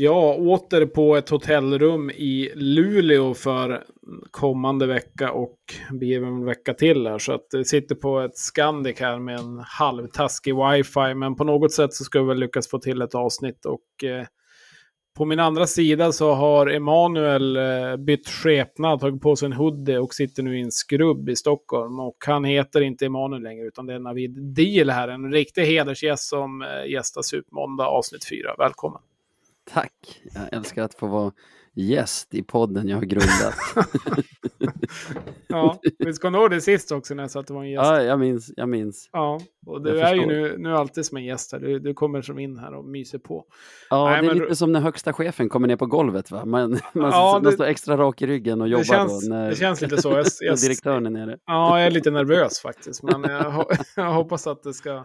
Ja, åter på ett hotellrum i Luleå för kommande vecka och blir en vecka till här. Så att jag sitter på ett Scandic här med en halvtaskig wifi. Men på något sätt så ska vi väl lyckas få till ett avsnitt. Och eh, på min andra sida så har Emanuel eh, bytt skepnad, tagit på sig en hoodie och sitter nu i en skrubb i Stockholm. Och han heter inte Emanuel längre utan det är Navid Deal här. En riktig hedersgäst som eh, gästar Supermåndag avsnitt 4. Välkommen! Tack! Jag älskar att få vara gäst i podden jag har grundat. ja, vi ska nå det sist också när jag sa att det var en gäst. Ja, jag minns. Jag minns. Ja, och du jag är förstår. ju nu, nu alltid som en gäst här. Du, du kommer som in här och myser på. Ja, Nej, det är men... lite som när högsta chefen kommer ner på golvet. Va? Man, man, ja, det... står extra rak i ryggen och jobbar det känns, då när, det känns lite så. Jag, jag, direktören är nere. Ja, jag är lite nervös faktiskt. Men jag, jag hoppas att det ska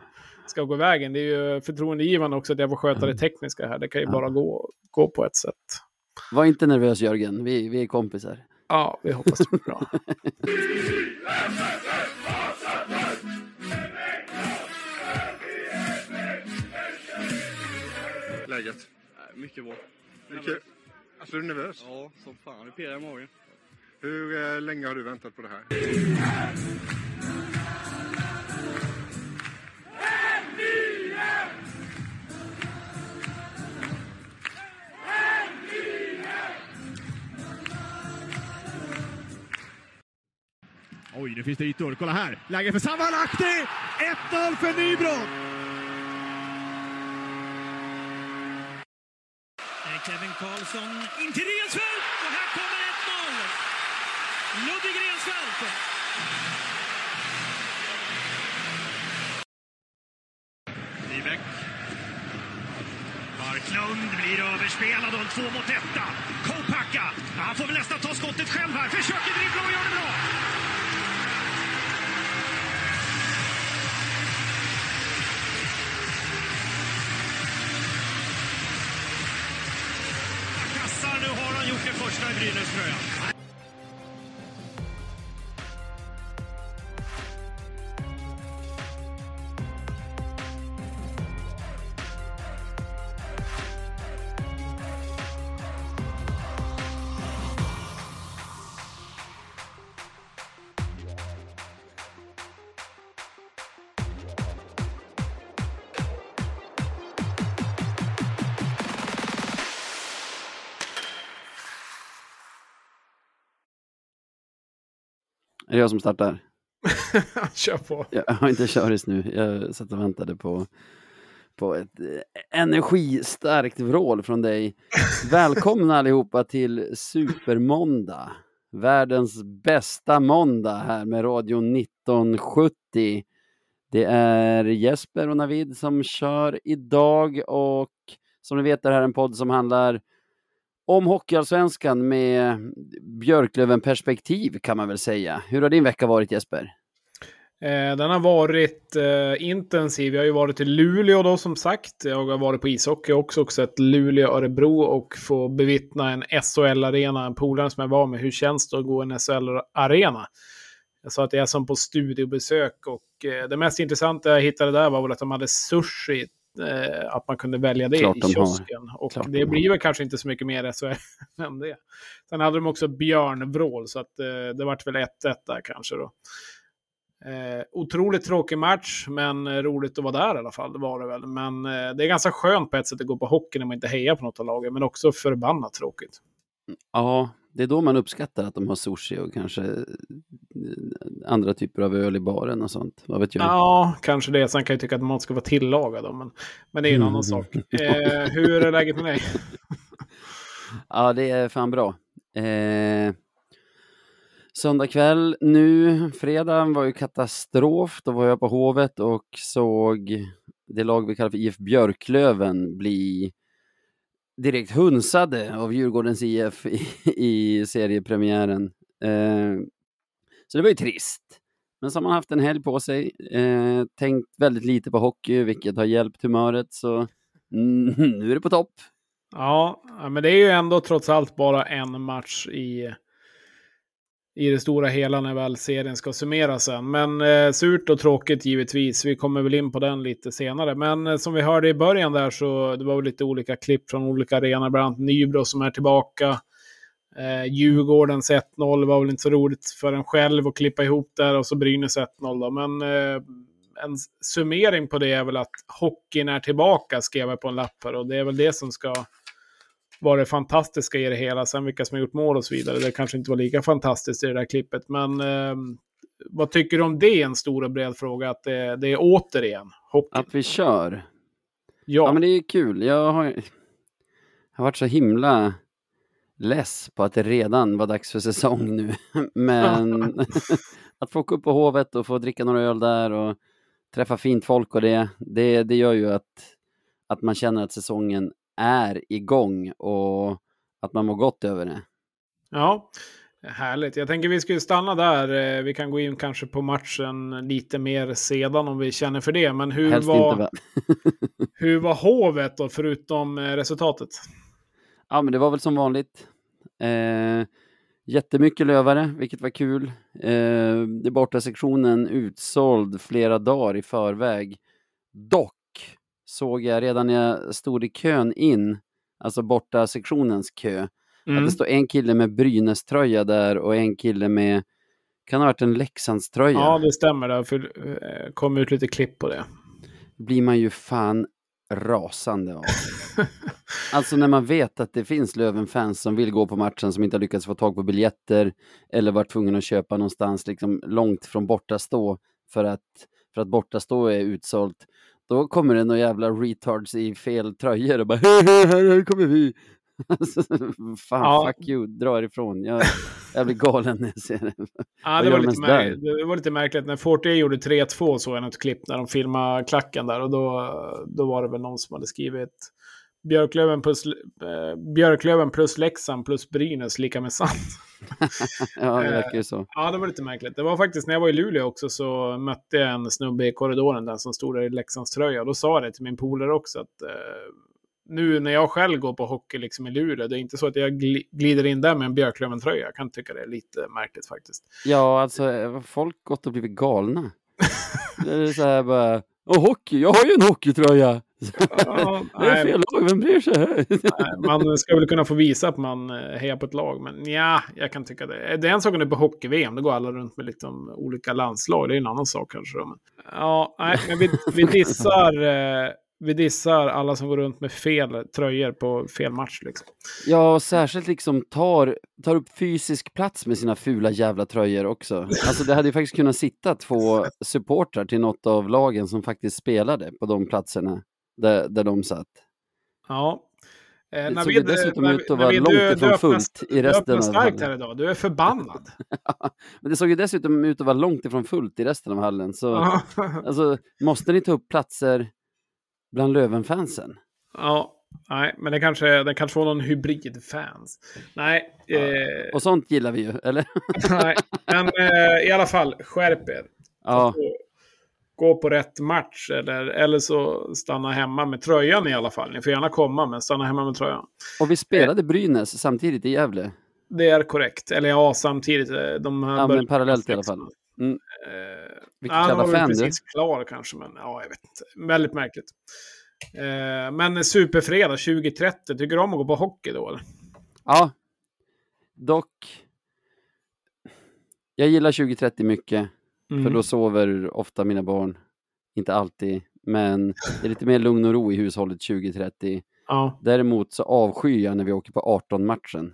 ska gå vägen. Det är ju förtroendegivande också att jag får sköta det tekniska här. Det kan ju ja. bara gå, gå på ett sätt. Var inte nervös Jörgen, vi, vi är kompisar. Ja, vi hoppas det blir bra. Läget? Mycket bra. Mycket. Alltså är du nervös? Ja, som fan. Det pirrar i magen. Hur eh, länge har du väntat på det här? Oj, nu finns det ytor. Kolla här! Läge för Savalahti! 1-0 för Nybro! Kevin Karlsson in till Rensfeldt och här kommer 1-0! Ludvig Rensfeldt! Ribäck. Marklund blir överspelad och två mot etta. Kopacka! Han får väl nästan ta skottet själv här. Försöker dribbla och gör det bra! Nu har han gjort det första i Brynäs-tröjan. Är det jag som startar? Kör på. Jag har inte köris nu. Jag satt och väntade på, på ett eh, energistarkt vrål från dig. Välkomna allihopa till Supermåndag. Världens bästa måndag här med Radio 1970. Det är Jesper och Navid som kör idag och som ni vet är det här en podd som handlar om Hockeyallsvenskan med Björklöven-perspektiv kan man väl säga. Hur har din vecka varit Jesper? Eh, den har varit eh, intensiv. Jag har ju varit i Luleå då som sagt. Jag har varit på ishockey också och sett Luleå-Örebro och få bevittna en SHL-arena. En polare som jag var med. Hur känns det att gå en SHL-arena? Jag sa att jag är som på studiebesök och eh, det mest intressanta jag hittade där var väl att de hade sushi eh, att man kunde välja det Klart i kiosken. Och Klart det blir väl kanske inte så mycket mer SHL än det. Sen hade de också björnvrål, så att, eh, det vart väl 1-1 där kanske då. Eh, otroligt tråkig match, men roligt att vara där i alla fall. Det var det väl. Men eh, det är ganska skönt på ett sätt att gå på hockey när man inte hejar på något av lagen, men också förbannat tråkigt. Ja, det är då man uppskattar att de har sushi och kanske eh, andra typer av öl i baren och sånt. Vad vet jag? Ja, kanske det. Sen kan jag tycka att mat ska vara tillagad. Men, men det är ju en mm. annan sak. Eh, hur är läget med dig? ja, det är fan bra. Eh, söndag kväll nu, fredagen var ju katastrof. Då var jag på Hovet och såg det lag vi kallar för IF Björklöven bli direkt hunsade av Djurgårdens IF i, i seriepremiären. Eh, så det var ju trist. Men så har man haft en helg på sig, eh, tänkt väldigt lite på hockey, vilket har hjälpt humöret, så mm, nu är det på topp. Ja, men det är ju ändå trots allt bara en match i i det stora hela när väl serien ska summeras sen. Men eh, surt och tråkigt givetvis. Vi kommer väl in på den lite senare. Men eh, som vi hörde i början där så det var väl lite olika klipp från olika arenor. Bland annat Nybro som är tillbaka. Eh, Djurgårdens 1-0 var väl inte så roligt för en själv att klippa ihop där och så Brynäs 1-0 då. Men eh, en summering på det är väl att hockeyn är tillbaka skrev jag på en lapp här och det är väl det som ska vara det fantastiska i det hela. Sen vilka som har gjort mål och så vidare. Det kanske inte var lika fantastiskt i det där klippet. Men eh, vad tycker du om det? En stor och bred fråga. Att det, det är återigen hockey. Att vi kör. Ja, Ja, men det är kul. Jag har, jag har varit så himla less på att det redan var dags för säsong nu. Men att få åka upp på Hovet och få dricka några öl där och träffa fint folk och det, det, det gör ju att, att man känner att säsongen är igång och att man mår gott över det. ja, härligt. Jag tänker vi skulle stanna där. Eh, Vi kan gå in kanske på matchen lite mer sedan om vi känner för det. Men hur, Helst var, inte hur var hovet då, förutom eh, resultatet? Ja, men det var väl som vanligt. Eh, jättemycket lövare, vilket var kul. Eh, det borta sektionen utsåld flera dagar i förväg. Dock såg jag redan när jag stod i kön in, alltså borta sektionens kö, Mm. att det står en kille med Brynäs-tröja där och en kille med, kan ha varit en Leksandströja. Ja, det stämmer. Det för, eh, kom ut lite klipp på det. blir man ju fan rasande av. Alltså när man vet att det finns Löven-fans som vill gå på matchen som inte har lyckats få tag på biljetter eller varit tvungen att köpa någonstans liksom långt från borta stå för att, för att borta stå är utsålt. Då kommer det några jävla retards i fel tröjor och bara här, kommer vi. Alltså, fan, Ja. fuck you, dra ifrån. Jag, jag blir galen när jag ser det. Ja, det, var lite märkligt. det var lite märkligt. När Fortier gjorde 3-2 såg jag något klipp när de filmade klacken där. Och då, då var det väl någon som hade skrivit Björklöven plus, eh, Björklöven plus Leksand plus Brynäs lika med sant. Ja, det Eh, verkar ju så. Ja, det var lite märkligt. Det var faktiskt när jag var i Luleå också så mötte jag en snubbe i korridoren där som stod där i Leksands tröja. Och då sa det till min polare också att eh, nu när jag själv går på hockey liksom i Luleå, det är inte så att jag gli- glider in där med en Björklöven-tröja. Jag kan tycka det är lite märkligt faktiskt. Ja, alltså eh, folk gått och blivit galna. det är så här bara, Åh, hockey, jag har ju en hockeytröja! Ja, Det är nej, fel lag, vem bryr sig? nej, man ska väl kunna få visa att man eh, hejar på ett lag, men ja, jag kan tycka det. Det är en sak om det är på hockey-VM, då går alla runt med liksom olika landslag, det är en annan sak kanske. Men, ja, nej, men vi, vi, dissar, eh, vi dissar alla som går runt med fel tröjor på fel match. Liksom. Ja, och särskilt liksom tar, tar upp fysisk plats med sina fula jävla tröjor också. Alltså det hade ju faktiskt kunnat sitta två supportrar till något av lagen som faktiskt spelade på de platserna där, där de satt. Ja. Eh, Det såg ju dessutom när ut att vara långt du- ifrån du öppnar- fullt i Du resten öppnar av starkt här idag, du är förbannad. Men det såg ju dessutom ut att vara långt ifrån fullt i resten av hallen. Så Ja. alltså, måste ni ta upp platser bland Löven-fansen? ja, nej, men det kanske, det kanske var någon hybridfans. Nej, eh, Och sånt gillar vi ju, eller? nej. men eh, i alla fall, skärp er. Ja, gå, gå på rätt match eller, eller så stanna hemma med tröjan i alla fall. Ni får gärna komma, men stanna hemma med tröjan. och vi spelade Brynäs samtidigt i Gävle. Det är korrekt. Eller ja, samtidigt. De Ja, men parallellt i alla fall. Mm. Eh, Vilket ja, jävla de var fan du. precis klar kanske, men ja, jag vet inte. Väldigt märkligt. Eh, men Superfredag 2030, tycker du om att gå på hockey då? Eller? Ja, dock. Jag gillar 2030 mycket, för Mm. då sover ofta mina barn. Inte alltid, men det är lite mer lugn och ro i hushållet 2030. Ja, Däremot så avskyr jag när vi åker på 18-matchen.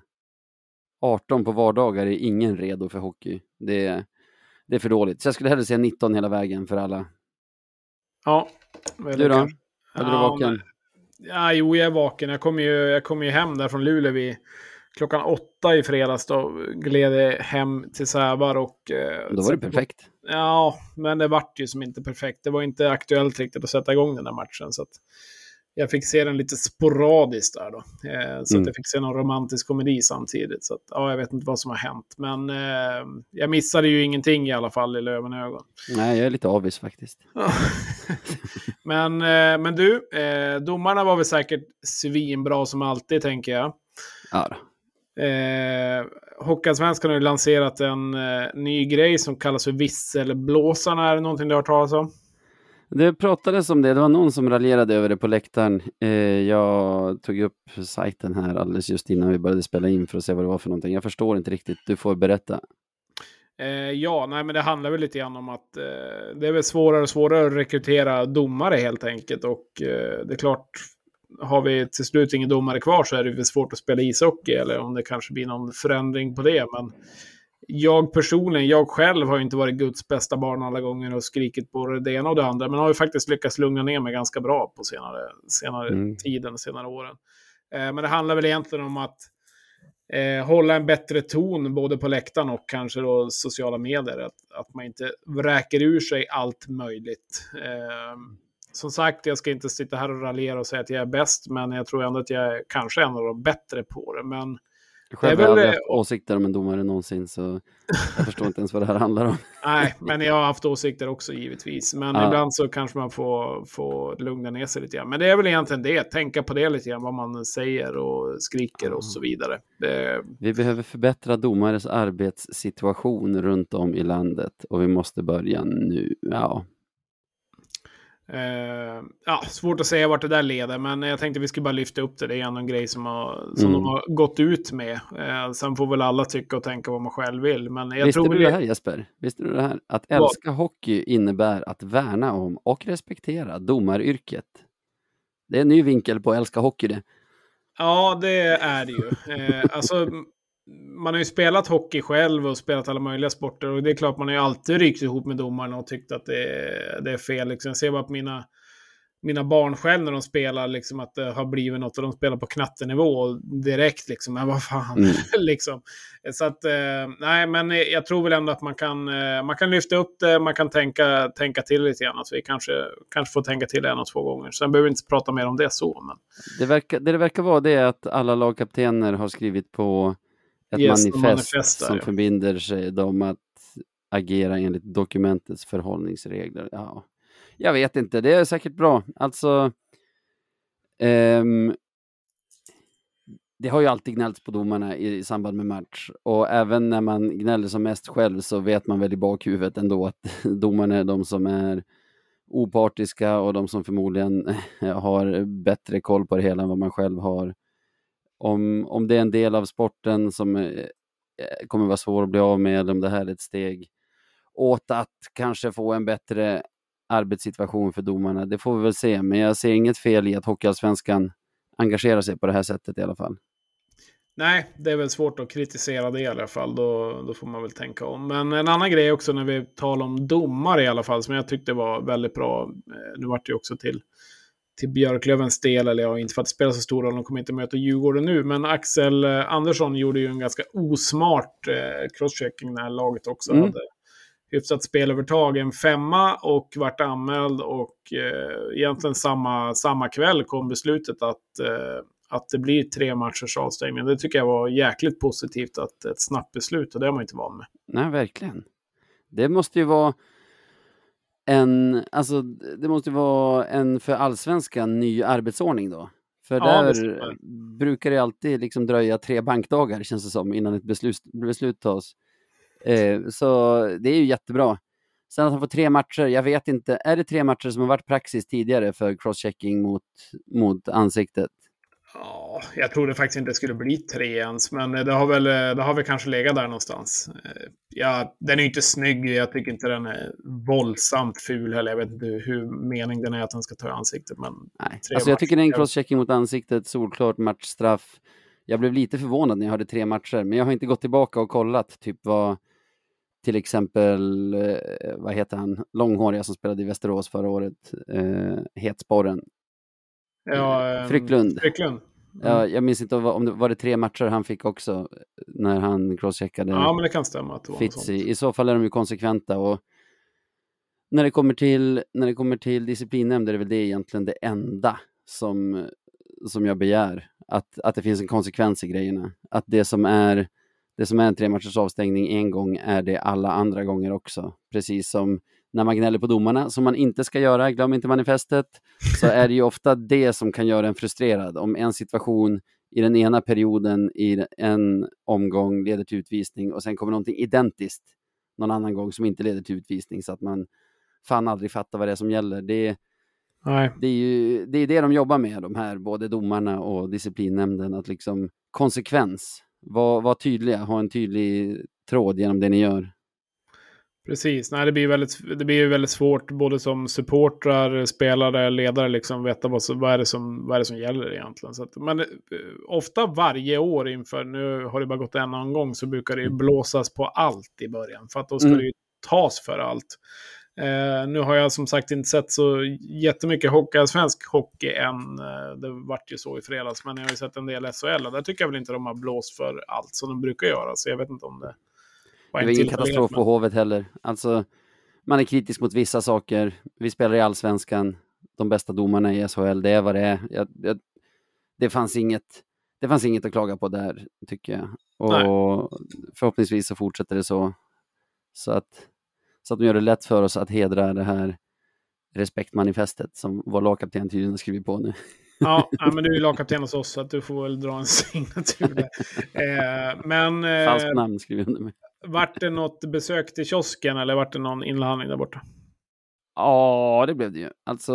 18 på vardagar är ingen redo för hockey. Det är, det är för dåligt. Så jag skulle hellre säga 19 hela vägen för alla. ja. Du då? Kanske. Är du Ja, vaken? Ja, jo, jag är vaken. Jag kom ju, jag kom ju hem där från Luleå vid klockan åtta i fredags. Då gled jag hem till Sävar och... eh, Då var det perfekt. Ja, men det vart ju som inte perfekt. Det var inte aktuellt riktigt att sätta igång den där matchen. Så jag fick se den lite sporadiskt där då. Eh, så Mm. att jag fick se någon romantisk komedi samtidigt. Så att, ja, jag vet inte vad som har hänt. Men eh, jag missade ju ingenting i alla fall i Lövenögon. Nej, jag är lite avis faktiskt. men, eh, men du, eh, domarna var väl säkert svinbra som alltid, tänker jag. Ja, då. Eh, Hockeyallsvenskan har ju lanserat en eh, ny grej som kallas för visselblåsarna. Är det någonting du har hört talas om? Det pratades om det, det var någon som raljerade över det på läktaren. Eh, jag tog upp sajten här alldeles just innan vi började spela in för att se vad det var för någonting. Jag förstår inte riktigt, du får berätta. Eh, ja, nej, men det handlar väl lite grann om att eh, det är väl svårare och svårare att rekrytera domare helt enkelt. Och eh, det är klart, har vi till slut ingen domare kvar så är det väl svårt att spela ishockey. Eller om det kanske blir någon förändring på det. Men jag personligen, jag själv har inte varit Guds bästa barn alla gånger och skrikit på det ena och det andra. Men har ju faktiskt lyckats lugna ner mig ganska bra på senare, senare Mm. tiden, senare åren. Eh, men det handlar väl egentligen om att eh, hålla en bättre ton både på läktaren och kanske då sociala medier. Att, att man inte vräker ur sig allt möjligt. Eh, som sagt, jag ska inte sitta här och raljera och säga att jag är bäst, men jag tror ändå att jag är kanske en av de bättre på det. Men Själv är har jag aldrig eh, haft åsikter om en domare någonsin, så jag förstår inte ens vad det här handlar om. Nej, men jag har haft åsikter också givetvis. Men Ja. ibland så kanske man får, får lugna ner sig lite grann. Men det är väl egentligen det, tänka på det lite grann, vad man säger och skriker och så vidare. Det, Vi behöver förbättra domares arbetssituation runt om i landet och vi måste börja nu. Ja, eh, ja, svårt att säga vart det där leder, men jag tänkte vi skulle bara lyfta upp det. Det är ändå en grej som, har, som Mm. de har gått ut med. Eh, sen får väl alla tycka och tänka vad man själv vill. Men jag Visste tror du det här Jesper? Visste du det här? Att älska hockey innebär att värna om och respektera domaryrket. Det är en ny vinkel på att älska hockey det. Ja, det är det ju. Eh, alltså, man har ju spelat hockey själv och spelat alla möjliga sporter. Och det är klart, man har ju alltid ryckt ihop med domarna och tyckt att det är, det är fel. Liksom. Jag ser bara på mina, mina barn själv när de spelar, liksom, att det har blivit något och de spelar på knattenivå direkt. Liksom, men vad fan. Mm. liksom. Så att, eh, nej, men jag tror väl ändå att man kan, eh, man kan lyfta upp det, man kan tänka, tänka till lite grann. Att vi kanske, kanske får tänka till en och två gånger. Sen behöver vi inte prata mer om det så. Men... Det, verkar, det det verkar vara det är att alla lagkaptener har skrivit på ett Yes, manifest, där, som ja. förbinder sig dem att agera enligt dokumentets förhållningsregler. Ja, jag vet inte, det är säkert bra. Alltså, ehm, det har ju alltid gnällts på domarna i, i samband med match och även när man gnäller som mest själv så vet man väl i bakhuvudet ändå att domarna är de som är opartiska och de som förmodligen har bättre koll på det hela än vad man själv har. Om, om det är en del av sporten som eh, eh, kommer vara svår att bli av med eller om det här är ett steg åt att kanske få en bättre arbetssituation för domarna, det får vi väl se. Men jag ser inget fel i att Hockeyallsvenskan engagerar sig på det här sättet i alla fall. Nej, det är väl svårt att kritisera det i alla fall. Då, då får man väl tänka om. Men en annan grej också när vi talar om domare i alla fall, som jag tyckte var väldigt bra. Eh, nu vart det ju också till, till Björklövens del, eller ja, inte för att det spelar så stor roll, de kommer inte möta Djurgården nu. Men Axel eh, Andersson gjorde ju en ganska osmart eh, crosschecking när laget också Mm. hade hyfsat spelövertag. En femma och vart anmäld och eh, egentligen samma, samma kväll kom beslutet att eh, att det blir tre matchers avstängning. Det tycker jag var jäkligt positivt att ett snabbt beslut och det har man inte van med. Nej, verkligen. Det måste ju vara en, alltså det måste vara en för allsvenskan ny arbetsordning då. För Ja, där det brukar det alltid liksom dröja tre bankdagar känns det som innan ett beslut, beslut tas. Eh, så det är ju jättebra. Sen att han får tre matcher, jag vet inte, är det tre matcher som har varit praxis tidigare för crosschecking mot, mot ansiktet? Ja, jag trodde faktiskt inte det skulle bli tre ens, men det har väl, det har väl kanske legat där någonstans. Eh, Ja, den är inte snygg, jag tycker inte den är våldsamt ful heller. Jag vet inte hur mening den är att den ska ta i ansiktet, men Nej, alltså jag tycker det är en matcher. crosschecking mot ansiktet, solklart matchstraff. Jag blev lite förvånad när jag hörde tre matcher, men jag har inte gått tillbaka och kollat typ vad till exempel, eh, vad heter han, långhåriga som spelade i Västerås förra året, eh, Hetsporren. Ja... eh, Frycklund. Frycklund. Ja, jag minns inte om det var det tre matcher han fick också när han crosscheckade Ja, men det kan stämma att det var. Fitzy. I så fall är de ju konsekventa och när det kommer till, när det kommer till disciplinnämnd är det väl det egentligen det enda som, som jag begär. Att, att det finns en konsekvens i grejerna. Att det som är det som är en tre matchers avstängning en gång är det alla andra gånger också. Precis som när man gnäller på domarna, som man inte ska göra, glöm inte manifestet, så är det ju ofta det som kan göra en frustrerad. Om en situation i den ena perioden i en omgång leder till utvisning och sen kommer någonting identiskt någon annan gång som inte leder till utvisning så att man fan aldrig fattar vad det är som gäller. Det, Nej. det är ju det, är det de jobbar med, de här, både domarna och disciplinnämnden, att liksom konsekvens, var, var tydliga, ha en tydlig tråd genom det ni gör. Precis, nej, det blir väldigt, det blir väldigt svårt både som supportrar, spelare, ledare, liksom veta vad, som- vad, är det som, vad är det som gäller egentligen. Så att, men eh, ofta varje år inför, nu har det bara gått en omgång, så brukar det ju blåsas på allt i början. För att då ska Mm. det ju tas för allt. Eh, nu har jag som sagt inte sett så jättemycket hockey, svensk hockey än. Eh, det vart ju så i fredags, men jag har ju sett en del SHL och där tycker jag väl inte de har blåst för allt som de brukar göra. Så jag vet inte om det Det var ingen katastrof på Hovet heller. Alltså, man är kritisk mot vissa saker. Vi spelar i allsvenskan, de bästa domarna i SHL, det är vad det är. Jag, jag, det, fanns inget, det fanns inget att klaga på där, tycker jag. Och förhoppningsvis så fortsätter det så. Så att, så att de gör det lätt för oss att hedra det här respektmanifestet som vår lagkapten tydligen har skrivit på nu. Ja, men du är ju lagkapten hos oss så att du får väl dra en signatur där. Eh, men Falskt eh, namn skriver jag under med. Vart det något besök till kiosken eller vart det någon inlandning där borta? Ja, det blev det ju. Alltså,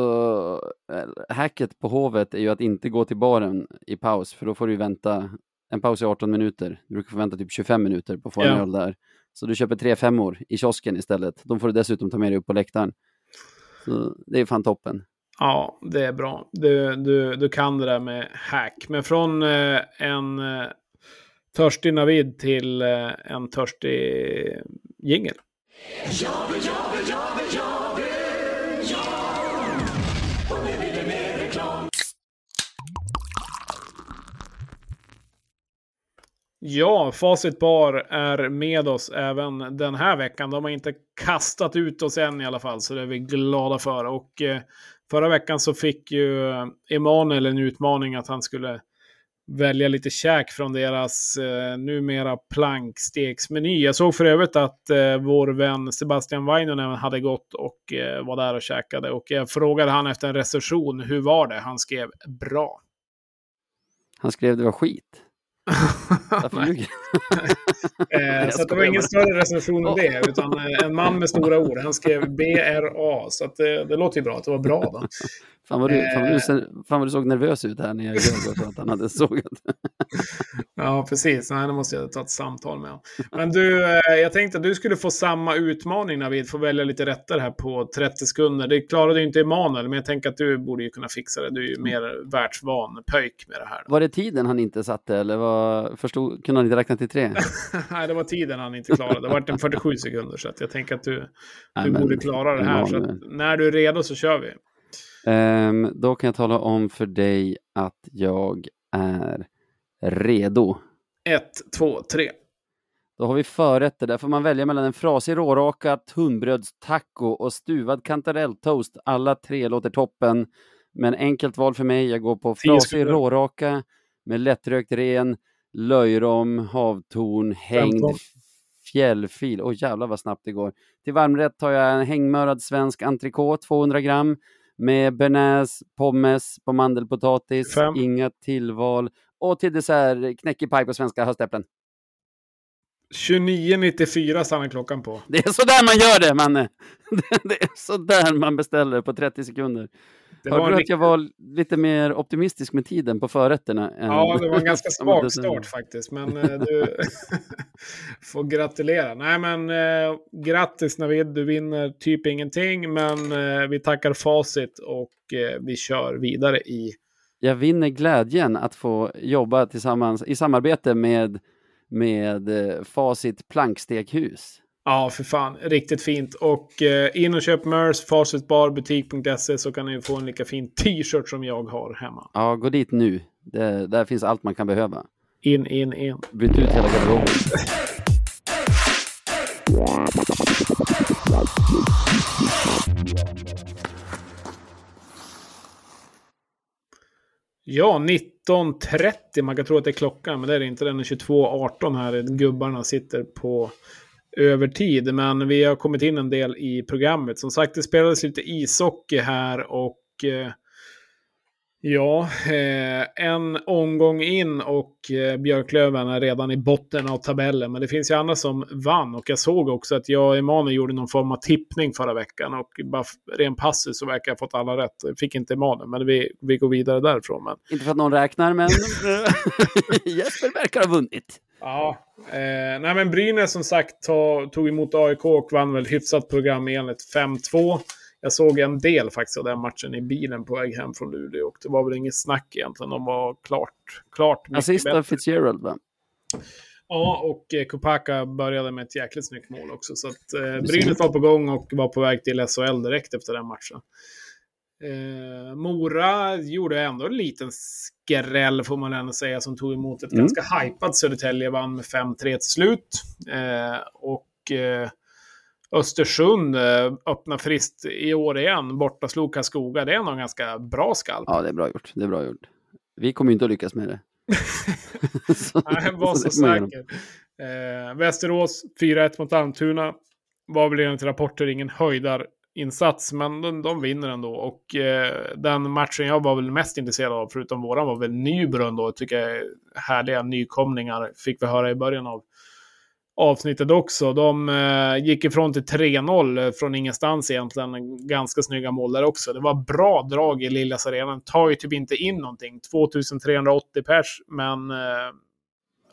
eh, hacket på Hovet är ju att inte gå till baren i paus, för då får du vänta en paus i 18 minuter. Du brukar få vänta typ 25 minuter på att få en Ja. öl där. Så du köper tre femmor i kiosken istället. De får du dessutom ta med dig upp på läktaren. Så det är fan toppen. Ja, det är bra. Du, du, du kan det där med hack. Men från eh, en eh, törstig Navid till eh, en törstig jingel. Ja, Facit Bar är med oss även den här veckan. De har inte kastat ut oss än i alla fall, så det är vi glada för. Och eh, förra veckan så fick ju Emanuel en utmaning att han skulle välja lite käk från deras eh, numera plankstegsmeny. Jag såg för övrigt att eh, vår vän Sebastian Vainonen hade gått och eh, var där och käkade. Och jag frågade han efter en recension, hur var det? Han skrev bra. Han skrev det var skit. Eh, så det var ingen större recension än det, utan eh, en man med stora ord. Han skrev BRA, så det, det låter ju bra att det var bra då. Fan vad, du, fan, vad du, Eh. fan vad du såg nervös ut här när jag ljög och att han hade sågat. Ja, precis. Nej, då måste jag ta ett samtal med honom. Men du, eh, jag tänkte att du skulle få samma utmaning Navid, få välja lite rätter här på 30 sekunder. Det klarade ju inte Emanuel, men jag tänker att du borde ju kunna fixa det. Du är ju mer världsvan pöjk med det här. Var det tiden han inte satte eller var, förstod, kunde han inte räkna till tre? Nej, det var tiden han inte klarade. Det var en 47 sekunder, så att jag tänker att du, Nej, du men borde klara det här. Så att när du är redo så kör vi. Ehm, då kan jag tala om för dig att jag är redo. Ett, två, tre. Då har vi förrätter. Där får man välja mellan en frasig rårakat hundbrödstaco och stuvad kantarelltoast. Alla tre låter toppen. Men enkelt val för mig. Jag går på frasig råraka med lättrökt ren, löjrom, havtorn, hängd Femton. fjällfil. Åh jävlar vad snabbt det går. Till varmrätt tar jag en hängmörad svensk entrecote, 200 gram. Med bearnaise, pommes på mandelpotatis, Fem. inga tillval. Och till dessert knäckepaj på svenska höstäpplen. 29.94 stannar klockan på. Det är så där man gör det, Manne! Det är så där man beställer på 30 sekunder. Det Hörde var du att jag var lite mer optimistisk med tiden på förrätterna? än- Ja, det var en ganska svag start faktiskt. Men eh, du får gratulera. Nej, men eh, grattis Navid. Du vinner typ ingenting. Men eh, vi tackar facit och eh, vi kör vidare i... Jag vinner glädjen att få jobba tillsammans i samarbete med, med eh, Facit Plankstekhus. Ja, för fan. Riktigt fint. Och eh, in och köp Mörs, facitbarbutik.se så kan ni få en lika fin t-shirt som jag har hemma. Ja, gå dit nu. Det, där finns allt man kan behöva. In, in, in. Byt ut hela garderoben. Ja, 19.30. Man kan tro att det är klockan, men det är det inte. Den är 22.18 här. Gubbarna sitter på över tid Men vi har kommit in en del i programmet. Som sagt, det spelades lite ishockey här och... Eh, Ja, eh, en omgång in och eh, Björklöven är redan i botten av tabellen. Men det finns ju andra som vann och jag såg också att jag och Emanuel gjorde någon form av tippning förra veckan och bara ren passus så verkar jag ha fått alla rätt. Jag fick inte Emanuel, men vi, vi går vidare därifrån. Men... Inte för att någon räknar, men Jesper verkar ha vunnit. Ja, eh, nej men Brynäs som sagt tog, emot AIK och vann väl hyfsat program enligt 5-2. Jag såg en del faktiskt av den matchen i bilen på väg hem från Luleå och det var väl inget snack egentligen. De var klart, klart mycket Assist bättre. Fitzgerald, va? Ja, och eh, Kopaka började med ett jäkligt snyggt mål också. Så att eh, Brynäs var på gång och var på väg till SHL direkt efter den matchen. Eh, Mora gjorde ändå en liten skräll får man ändå säga som tog emot ett Mm. ganska hypat Södertälje. Vann med 5-3 till slut. Eh, och eh, Östersund eh, öppnar friskt i år igen. Borta slog Karlskoga. Det är nog en ganska bra skalp. Ja, det är bra gjort. Det är bra gjort. Vi kommer inte att lyckas med det. så, Nej, var så göra. säker. Eh, Västerås 4-1 mot Almtuna. Var väl enligt rapporter ingen höjdarinsats, men de, de vinner ändå. Och eh, den matchen jag var väl mest intresserad av, förutom våran, var väl Nybro ändå. Tycker jag är härliga nykomlingar. Fick vi höra i början av avsnittet också. De eh, gick ifrån till 3-0 från ingenstans egentligen. Ganska snygga mål där också. Det var bra drag i Liljas arenan. Tar ju typ inte in någonting. 2380 pers, men eh,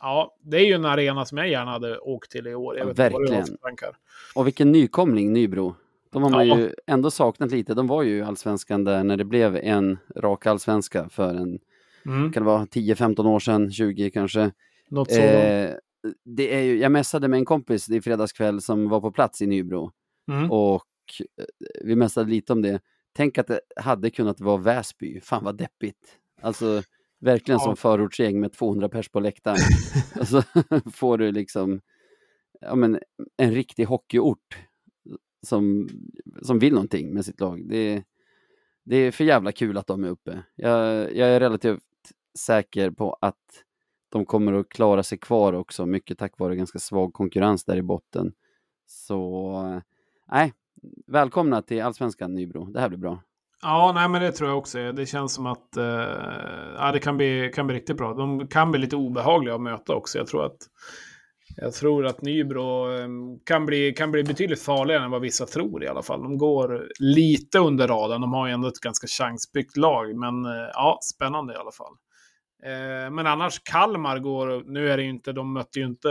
ja, det är ju en arena som jag gärna hade åkt till i år. Jag Ja, vet har verkligen. Och vilken nykomling, Nybro. De har man Ja. ju ändå saknat lite. De var ju allsvenskan där när det blev en rak allsvenska för en, Mm. kan det vara 10-15 år sedan, 20 kanske. Något sådant. Eh, det är ju, jag mässade med en kompis i fredagskväll som var på plats i Nybro Mm. och eh, vi mässade lite om det. Tänk att det hade kunnat vara Väsby, fan vad deppigt. Alltså verkligen Ja. som förortsgäng med 200 pers på läktaren. och så får du liksom ja, men, en riktig hockeyort som, som vill någonting med sitt lag. Det, det är för jävla kul att de är uppe. Jag, jag är relativt säker på att de kommer att klara sig kvar också, mycket tack vare ganska svag konkurrens där i botten. Så, eh, nej, välkomna till Allsvenskan Nybro. Det här blir bra. Ja, nej, men det tror jag också. Det känns som att eh, ja, det kan bli, kan bli riktigt bra. De kan bli lite obehagliga att möta också. Jag tror att, jag tror att Nybro eh, kan, bli, kan bli betydligt farligare än vad vissa tror i alla fall. De går lite under radarn. De har ju ändå ett ganska chansbyggt lag. Men eh, ja, spännande i alla fall. Eh, men annars Kalmar går, nu är det ju inte, de mötte ju inte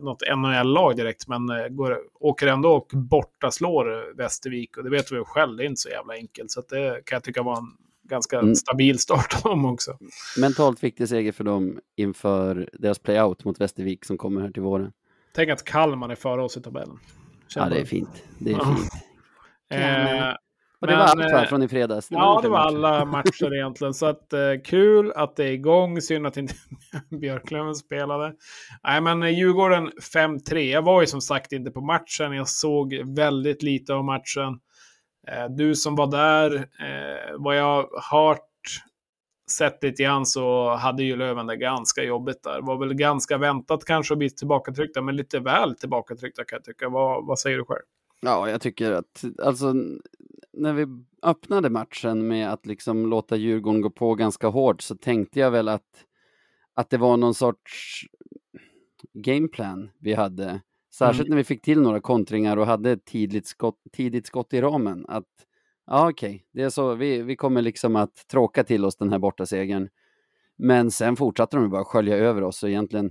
något NHL-lag direkt, men eh, går, åker ändå och borta slår Västervik. Och det vet vi ju själv, det är inte så jävla enkelt. Så det kan jag tycka var en ganska Mm. stabil start av dem också. Mentalt viktig seger för dem inför deras playout mot Västervik som kommer här till våren. Tänk att Kalmar är före oss i tabellen. Ja, det är fint. Det är fint. Eh, Och det Men, var allt va, eh, från i fredags? Ja, det fem var matcher. alla matcher egentligen. Så att, eh, kul att det är igång. Synd att inte Björklöven spelade. Nej, men eh, Djurgården 5-3. Jag var ju som sagt inte på matchen. Jag såg väldigt lite av matchen. Eh, du som var där, eh, vad jag hört, sett lite grann så hade ju Löven det ganska jobbigt där. Var väl ganska väntat kanske att bli tillbakatryckta, men lite väl tillbakatryckta kan jag tycka. Vad, vad säger du själv? Ja, jag tycker att alltså när vi öppnade matchen med att liksom låta Djurgården gå på ganska hårt så tänkte jag väl att, att det var någon sorts gameplan vi hade. Särskilt när vi fick till några kontringar och hade ett tidigt skott, tidigt skott i ramen. Att ja, okej, det är så. Vi, vi kommer liksom att tråka till oss den här borta segern. Men sen fortsatte de bara skölja över oss och egentligen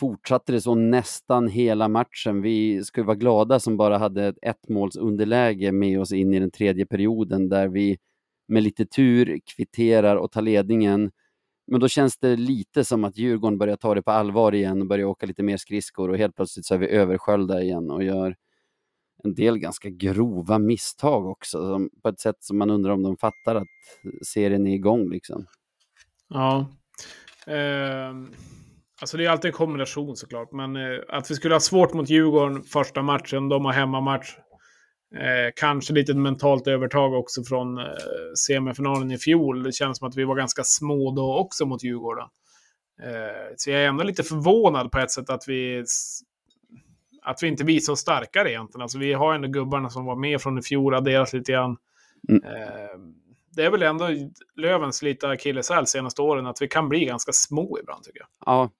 fortsatte det så nästan hela matchen. Vi skulle vara glada som bara hade ett ettmålsunderläge med oss in i den tredje perioden där vi med lite tur kvitterar och tar ledningen. Men då känns det lite som att Djurgården börjar ta det på allvar igen och börjar åka lite mer skridskor och helt plötsligt så är vi översköljda igen och gör en del ganska grova misstag också på ett sätt som man undrar om de fattar att serien är igång liksom. Ja. Uh alltså det är alltid en kombination såklart. Men eh, att vi skulle ha svårt mot Djurgården första matchen, de har hemmamatch. Eh, kanske lite mentalt övertag också från eh, semifinalen i fjol. Det känns som att vi var ganska små då också mot Djurgården. Eh, så jag är ändå lite förvånad på ett sätt att vi, att vi inte visar oss starkare egentligen. Alltså vi har ändå gubbarna som var med från i fjol, adderas lite grann. Mm. Eh, det är väl ändå Lövens lite akilleshäl senaste åren, att vi kan bli ganska små ibland tycker jag. Ja.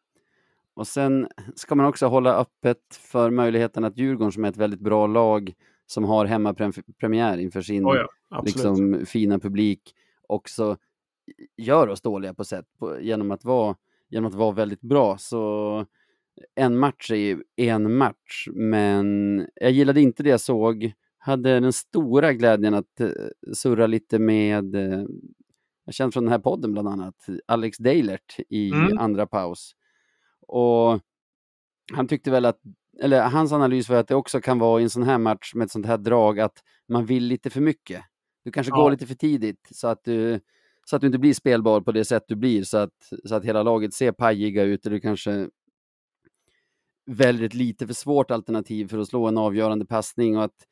Och sen ska man också hålla öppet för möjligheten att Djurgården som är ett väldigt bra lag som har hemmapremiär inför sin Oh ja, liksom, fina publik också gör oss dåliga på sätt på, genom, att vara, genom att vara väldigt bra. Så en match är ju en match, men jag gillade inte det jag såg. Hade den stora glädjen att eh, surra lite med, eh, jag känner från den här podden bland annat, Alex Deilert i Mm. andra paus. Och han tyckte väl att, eller hans analys var att det också kan vara i en sån här match med ett sånt här drag att man vill lite för mycket. Du kanske Ja. går lite för tidigt så att du så att du inte blir spelbar på det sätt du blir så att, så att hela laget ser pajiga ut eller du kanske väljer ett lite för svårt alternativ för att slå en avgörande passning och att,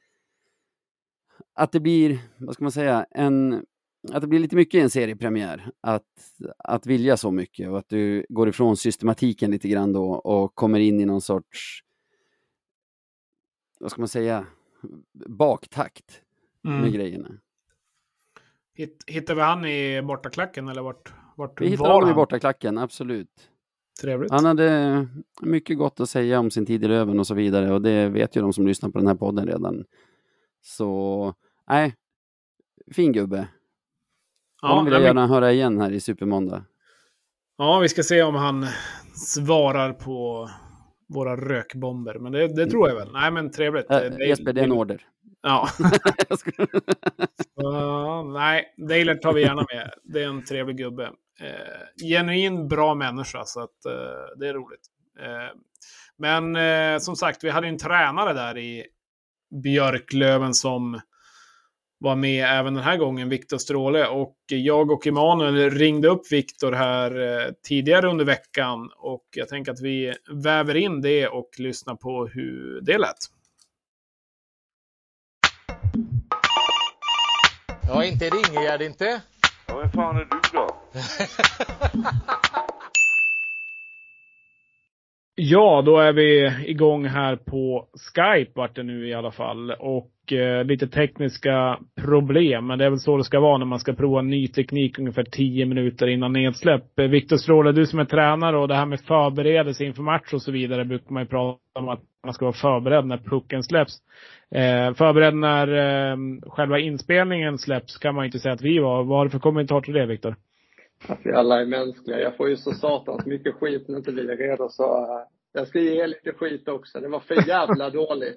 att det blir, vad ska man säga, en, att det blir lite mycket i en seriepremiär. Att, att vilja så mycket och att du går ifrån systematiken lite grann då och kommer in i någon sorts, vad ska man säga, baktakt med Mm. grejerna. Hitt, hittar vi han i bortaklacken eller vart, vart Vi hittar honom i bortaklacken, absolut. Trevligt. Han hade mycket gott att säga om sin tid i Löven och så vidare och det vet ju de som lyssnar på den här podden redan. Så, nej, fin gubbe. Ja, Honom vill jag nej, men- gärna höra igen här i Supermåndag. ja, vi ska se om han svarar på våra rökbomber. Men det, det tror jag väl. Nej, men trevligt. Äh, Det- Jesper, det är en order. Ja. Ja, nej, Dailer tar vi gärna med. Det är en trevlig gubbe. Eh, genuin bra människa, så att eh, det är roligt. Eh, men eh, som sagt, vi hade en tränare där i Björklöven som var med även den här gången, Viktor Stråle. Och jag och Emanuel ringde upp Viktor här eh, tidigare under veckan. Och jag tänker att vi väver in det och lyssnar på hur det lät. Ja, inte är det Ingegärd inte. Ja, vem fan är du då? Ja, då är vi igång här på Skype vart det nu i alla fall. Och eh, lite tekniska problem. Men det är väl så det ska vara när man ska prova ny teknik ungefär 10 minuter innan nedsläpp. Eh, Viktor Stråle, du som är tränare och det här med förberedelse inför match och så vidare brukar man ju prata om att man ska vara förberedd när pucken släpps. Eh, förberedd när eh, själva inspelningen släpps kan man ju inte säga att vi var. Vad har du för kommentar till det, Viktor? Att vi alla är mänskliga. Jag får ju så satans mycket skit när inte vi är redo så eh, jag ska ge er lite skit också. Det var för jävla dåligt.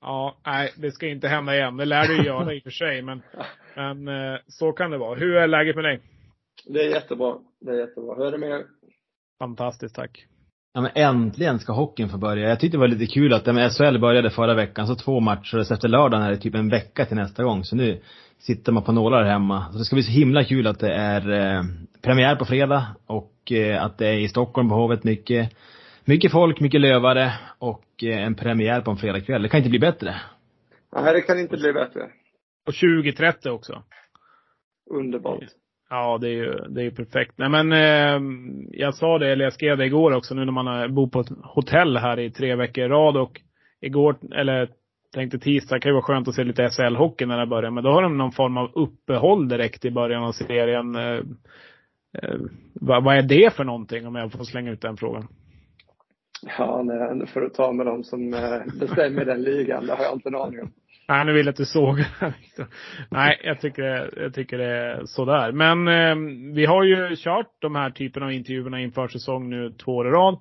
ja, nej, det ska inte hända igen. Det lär du göra i och för sig, men, men eh, så kan det vara. Hur är läget med dig? Det är jättebra. Det är jättebra. Hur är det med er? Fantastiskt, tack. Ja men äntligen ska hockeyn få börja. Jag tyckte det var lite kul att men SHL började förra veckan, så två matcher så efter lördagen är det typ en vecka till nästa gång. Så nu sitter man på nålar hemma. Så det ska bli så himla kul att det är eh, premiär på fredag och eh, att det är i Stockholm på Hovet mycket, mycket folk, mycket lövare och eh, en premiär på en fredagkväll. Det kan inte bli bättre. Nej, det kan inte bli bättre. Och 2030 också. Underbart. Ja, det är ju, det är ju perfekt. Nej men, eh, jag sa det, eller jag skrev det igår också, nu när man bor på ett hotell här i tre veckor i rad och igår, eller tänkte tisdag, kan ju vara skönt att se lite SHL-hockey när det börjar, men då har de någon form av uppehåll direkt i början av serien. Eh, eh, vad, vad är det för någonting, om jag får slänga ut den frågan? Ja, nej, nu får du ta med dem som eh, bestämmer den ligan. Det har jag inte en aning om. Nej, nu vill jag att du sågar. Nej, jag tycker, jag tycker det är sådär. Men eh, vi har ju kört de här typen av intervjuerna inför säsong nu två år i rad.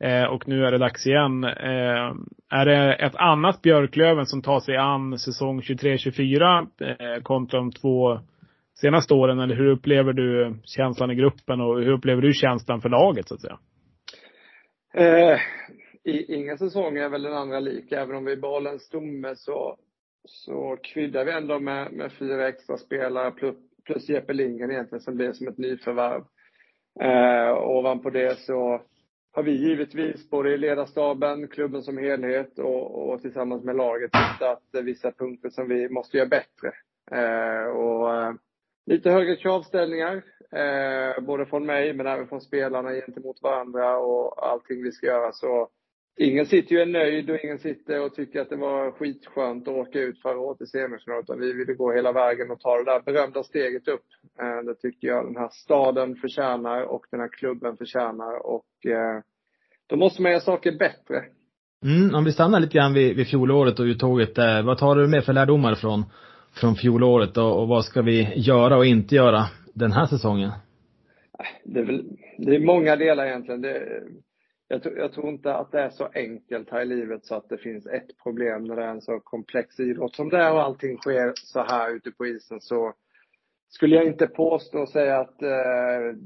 Eh, och nu är det dags igen. Eh, är det ett annat Björklöven som tar sig an säsong 23-24 eh, kontra de två senaste åren? Eller hur upplever du känslan i gruppen och hur upplever du känslan för laget så att säga? Eh, i, ingen säsong är väl den andra lik. Även om vi behåller en stomme så, så kryddar vi ändå med, med fyra extra spelare plus, plus Jeppe Lindgren egentligen som blir som ett nyförvärv. Eh, ovanpå det så har vi givetvis både i ledarstaben, klubben som helhet och, och tillsammans med laget hittat vissa punkter som vi måste göra bättre. Eh, och eh, lite högre kravställningar, eh, både från mig men även från spelarna gentemot varandra och allting vi ska göra. Så ingen sitter ju är nöjd och ingen sitter och tycker att det var skitskönt att åka ut förra året i semifinal. Utan vi ville gå hela vägen och ta det där berömda steget upp. Eh, det tycker jag den här staden förtjänar och den här klubben förtjänar. Och eh, då måste man göra saker bättre. Mm, om vi stannar lite grann vid, vid fjolåret och uttåget där. Vad tar du med för lärdomar från, från fjolåret och, och vad ska vi göra och inte göra den här säsongen? Det är, väl, det är många delar egentligen. Det, jag, jag, tror inte att det är så enkelt här i livet så att det finns ett problem när det är en så komplex idrott som det är och allting sker så här ute på isen så skulle jag inte påstå och säga att eh,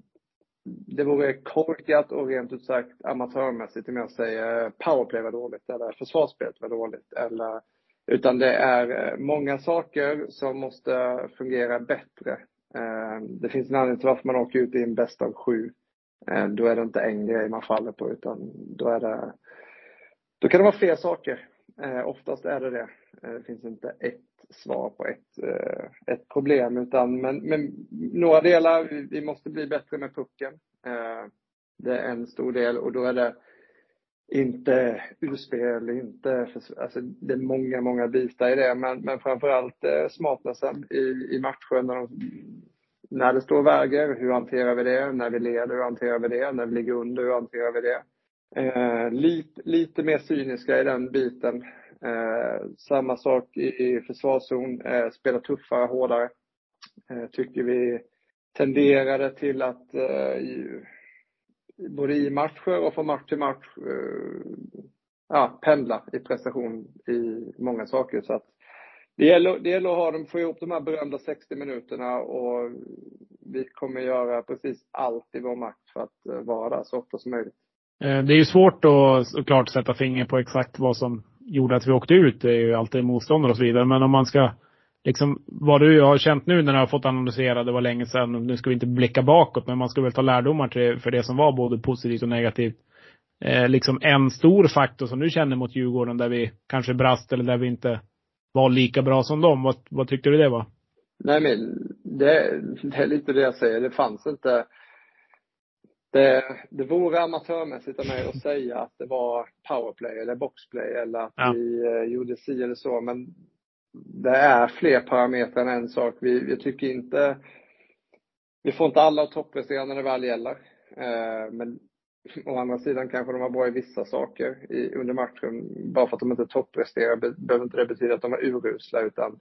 det vore korkat och rent ut sagt amatörmässigt om jag säger eh, powerplay var dåligt eller försvarsspelet var dåligt. Eller, utan det är eh, många saker som måste fungera bättre. Eh, det finns en anledning till varför man åker ut i en bäst av sju. Eh, då är det inte en grej man faller på utan då är det då kan det vara fler saker. Eh, oftast är det det. Eh, det finns inte ett svar på ett, eh, ett problem. Utan, men, men några delar, vi måste bli bättre med pucken. Eh, det är en stor del och då är det inte urspel, inte, alltså det är många, många bitar i det. Men, men framförallt eh, smartnessen i, i matchen. När, de, när det står och väger, hur hanterar vi det? När vi leder, hur hanterar vi det? När vi ligger under, hur hanterar vi det? Eh, lite, lite mer cyniska i den biten. Eh, samma sak i försvarszon, eh, spela tuffare, hårdare. Eh, tycker vi tenderade till att eh, i, både i matcher och från match till match eh, ja, pendla i prestation i många saker. Så att det gäller, det gäller att ha dem, få ihop de här berömda 60 minuterna och vi kommer göra precis allt i vår makt för att eh, vara där så ofta som möjligt. Eh, det är ju svårt att såklart sätta fingret på exakt vad som gjorde att vi åkte ut. Det är ju alltid motståndare och så vidare. Men om man ska, liksom, vad du har känt nu när du har fått analysera, det var länge sedan, nu ska vi inte blicka bakåt, men man ska väl ta lärdomar till, för det som var både positivt och negativt. Eh, liksom en stor faktor som du känner mot Djurgården där vi kanske brast eller där vi inte var lika bra som dem. Vad, vad tyckte du det var? Nej men det, det är lite det jag säger. Det fanns inte det, det vore amatörmässigt av mig att säga att det var powerplay eller boxplay eller att ja. vi eh, gjorde si eller så. Men det är fler parametrar än en sak. Vi, vi tycker inte, vi får inte alla att topprestera när det väl gäller. Eh, men å andra sidan kanske de var bra i vissa saker i, under matchen. Bara för att de inte toppresterar behöver inte det betyda att de var urusla utan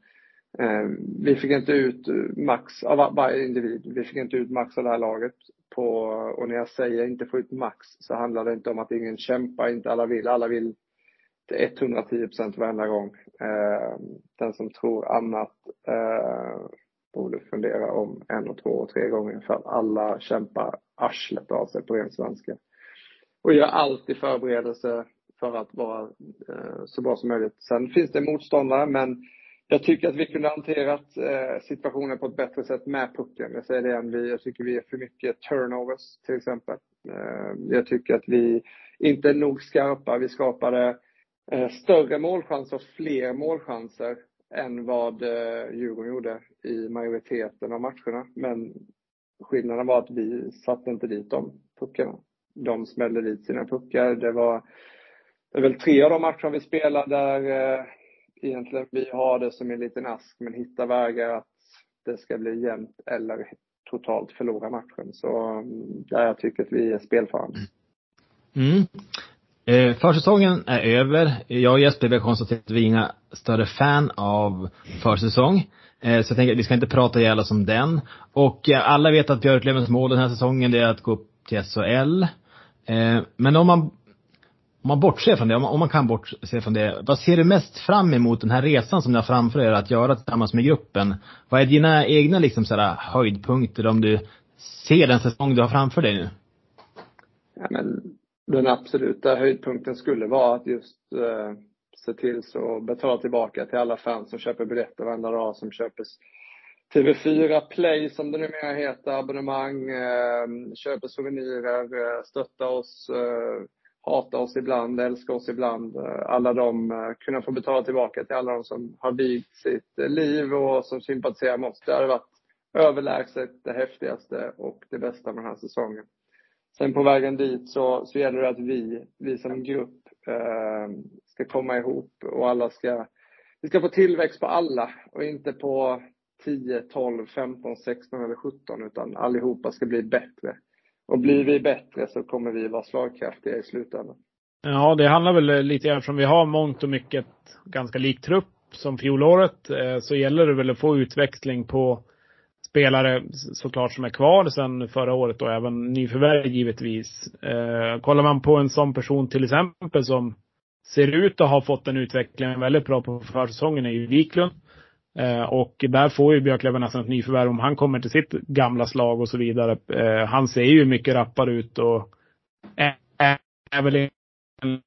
eh, vi fick inte ut max av varje individ. Vi fick inte ut max av det här laget på, och när jag säger inte få ut max så handlar det inte om att ingen kämpar, inte alla vill. Alla vill till 110 procent varenda gång. Eh, den som tror annat eh, borde fundera om en och två och tre gånger för att alla kämpar arslet av sig på ren svenska. Och gör allt i förberedelse för att vara eh, så bra som möjligt. Sen finns det motståndare men jag tycker att vi kunde hanterat eh, situationen på ett bättre sätt med pucken. Jag säger det igen, vi, jag tycker vi är för mycket turnovers till exempel. Eh, jag tycker att vi inte är nog skarpa. Vi skapade eh, större målchanser och fler målchanser än vad eh, Djurgården gjorde i majoriteten av matcherna. Men skillnaden var att vi satte inte dit de puckarna. De smällde dit sina puckar. Det var, det är väl tre av de matcherna vi spelade där eh, egentligen vi har det som en liten ask men hittar vägar att det ska bli jämnt eller totalt förlora matchen. Så mm, där jag tycker att vi är spelfarande. Mm. mm. Eh, försäsongen är över. Jag och Jesper har konstaterat att vi är inga större fan av försäsong. Eh, så jag tänker att vi ska inte prata ihjäl oss om den. Och eh, alla vet att Björklövens mål den här säsongen det är att gå upp till SHL. Eh, men om man om man bortser från det, om man, om man kan bortse från det, vad ser du mest fram emot den här resan som ni har framför er att göra tillsammans med gruppen? Vad är dina egna liksom sådär höjdpunkter om du ser den säsong du har framför dig nu? Ja, men den absoluta höjdpunkten skulle vara att just eh, se till så betala tillbaka till alla fans som köper biljetter varenda dag, som köper TV4 Play som det numera heter, abonnemang, eh, köper souvenirer, eh, stöttar oss, eh, hata oss ibland, älska oss ibland. Eh, alla de, eh, kunna få betala tillbaka till alla de som har vigt sitt eh, liv och som sympatiserar med oss. Det hade varit överlägset det häftigaste och det bästa med den här säsongen. sen på vägen dit så, så gäller det att vi, vi som grupp ehm, ska komma ihop och alla ska, vi ska få tillväxt på alla och inte på 10, 12, 15, 16 eller 17 utan allihopa ska bli bättre. Och blir vi bättre så kommer vi vara slagkraftiga i slutändan. Ja, det handlar väl lite grann eftersom vi har mångt och mycket ganska lik trupp som fjolåret eh, så gäller det väl att få utväxling på spelare såklart som är kvar sedan förra året och även nyförvärv givetvis. Eh, kollar man på en sån person till exempel som ser ut att ha fått en utveckling väldigt bra på försäsongen är ju Wiklund. Eh, och där får ju Björklöven nästan ett nyförvärv om han kommer till sitt gamla slag och så vidare. Eh, han ser ju mycket rappare ut och är, väl en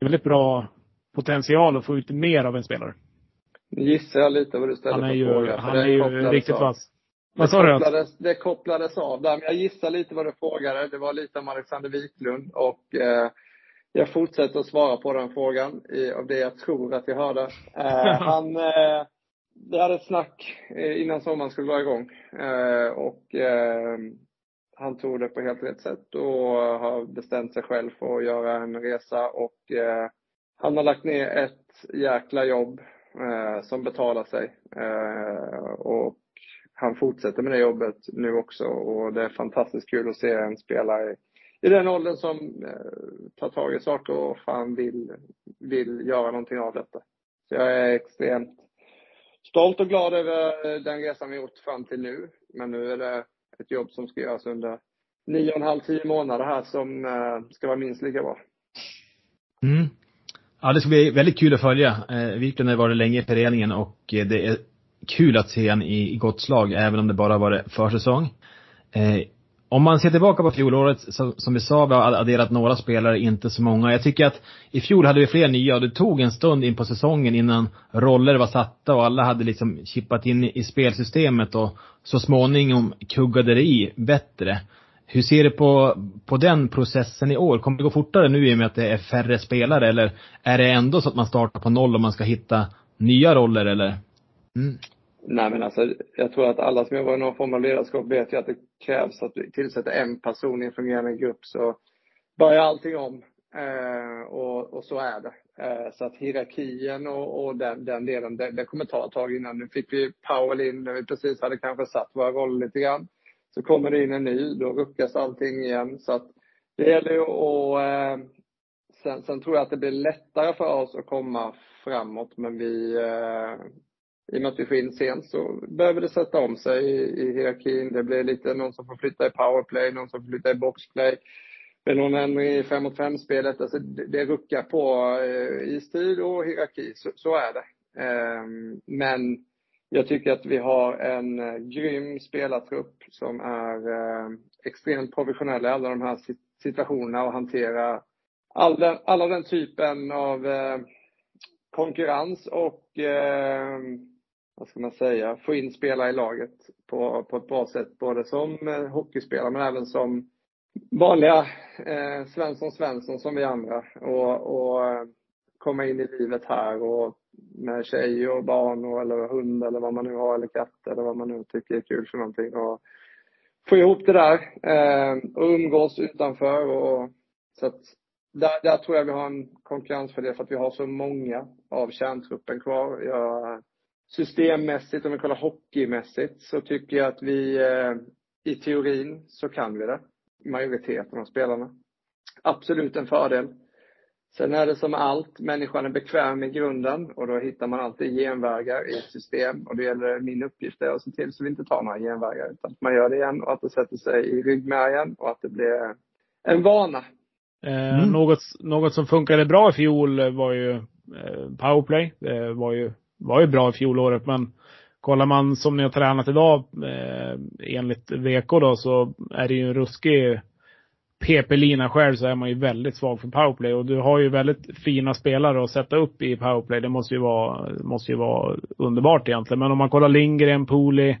väldigt bra potential att få ut mer av en spelare. Nu gissar jag lite vad du ställer Han är ju, fråga. han är ju riktigt vass. Vad sa du? kopplades, det kopplades av där, men jag gissar lite vad du frågade. Det var lite om Alexander Wiklund och eh, jag fortsätter att svara på den frågan i, av det jag tror att jag hörde. Eh, han, eh, vi hade ett snack eh, innan sommaren skulle dra igång eh, och eh, han tog det på helt rätt sätt och har bestämt sig själv för att göra en resa och eh, han har lagt ner ett jäkla jobb som betalar sig. Och han fortsätter med det jobbet nu också och det är fantastiskt kul att se en spelare i den åldern som eh, tar tag i saker och fan vill, vill göra någonting av detta. Så jag är extremt stolt och glad över eh, den resan vi gjort fram till nu. Men nu är det ett jobb som ska göras under nio och en halv, tio månader här som eh, ska vara minst lika bra. Mm. Ja, det ska bli väldigt kul att följa. Wiklund har varit länge i föreningen och det är kul att se honom i, i gott slag, även om det bara varit försäsong. Om man ser tillbaka på fjolåret, så, som vi sa, vi har adderat några spelare, inte så många. Jag tycker att i fjol hade vi fler nya och det tog en stund in på säsongen innan roller var satta och alla hade liksom chippat in i, spelsystemet och så småningom kuggade det i bättre. Hur ser du på, på den processen i år? Kommer det gå fortare nu i och med att det är färre spelare eller är det ändå så att man startar på noll om man ska hitta nya roller eller? Mm. Nej men alltså, jag tror att alla som jobbar i någon form av ledarskap vet ju att det krävs att vi tillsätter en person i en fungerande grupp så börjar allting om. Eh, och, och så är det. Eh, så att hierarkin och, och den, den delen, det, det kommer ta ett tag innan. Nu fick vi Powell in när vi precis hade kanske satt våra roller lite grann. Så kommer det in en ny, då ruckas allting igen. Så att det gäller ju att eh, sen, sen tror jag att det blir lättare för oss att komma framåt men vi eh, i och med att vi får in sent så behöver det sätta om sig i, i hierarkin. Det blir lite någon som får flytta i powerplay, någon som får flytta i boxplay. Det är någon ändring i 5 mot 5-spelet. Alltså det, det ruckar på eh, stil och hierarki. Så, så är det. Eh, men jag tycker att vi har en eh, grym spelartrupp som är eh, extremt professionell i alla de här situationerna och hanterar all den, alla den typen av eh, konkurrens och eh, vad ska man säga, få in spelare i laget på, på ett bra sätt. Både som eh, hockeyspelare men även som vanliga eh, Svensson Svensson som vi andra. Och, och eh, komma in i livet här och med tjej och barn och, eller hund eller vad man nu har eller katt eller vad man nu tycker är kul för någonting. Och få ihop det där eh, och umgås utanför och så att där, där tror jag vi har en konkurrensfördel för att vi har så många av kärntruppen kvar. Jag, systemmässigt, om vi kollar hockeymässigt, så tycker jag att vi eh, i teorin så kan vi det. Majoriteten av spelarna. Absolut en fördel. Sen är det som allt, människan är bekväm i grunden och då hittar man alltid genvägar i ett system. Och det gäller min uppgift är att se till så vi inte tar några genvägar utan att man gör det igen och att det sätter sig i ryggmärgen och att det blir en vana. Eh, mm. något, något som funkade bra i fjol var ju eh, powerplay. Det var ju var ju bra i fjolåret men kollar man som ni har tränat idag eh, enligt VK då så är det ju en ruskig PP-lina själv så är man ju väldigt svag för powerplay och du har ju väldigt fina spelare att sätta upp i powerplay. Det måste ju vara, måste ju vara underbart egentligen. Men om man kollar Lindgren, Pooley,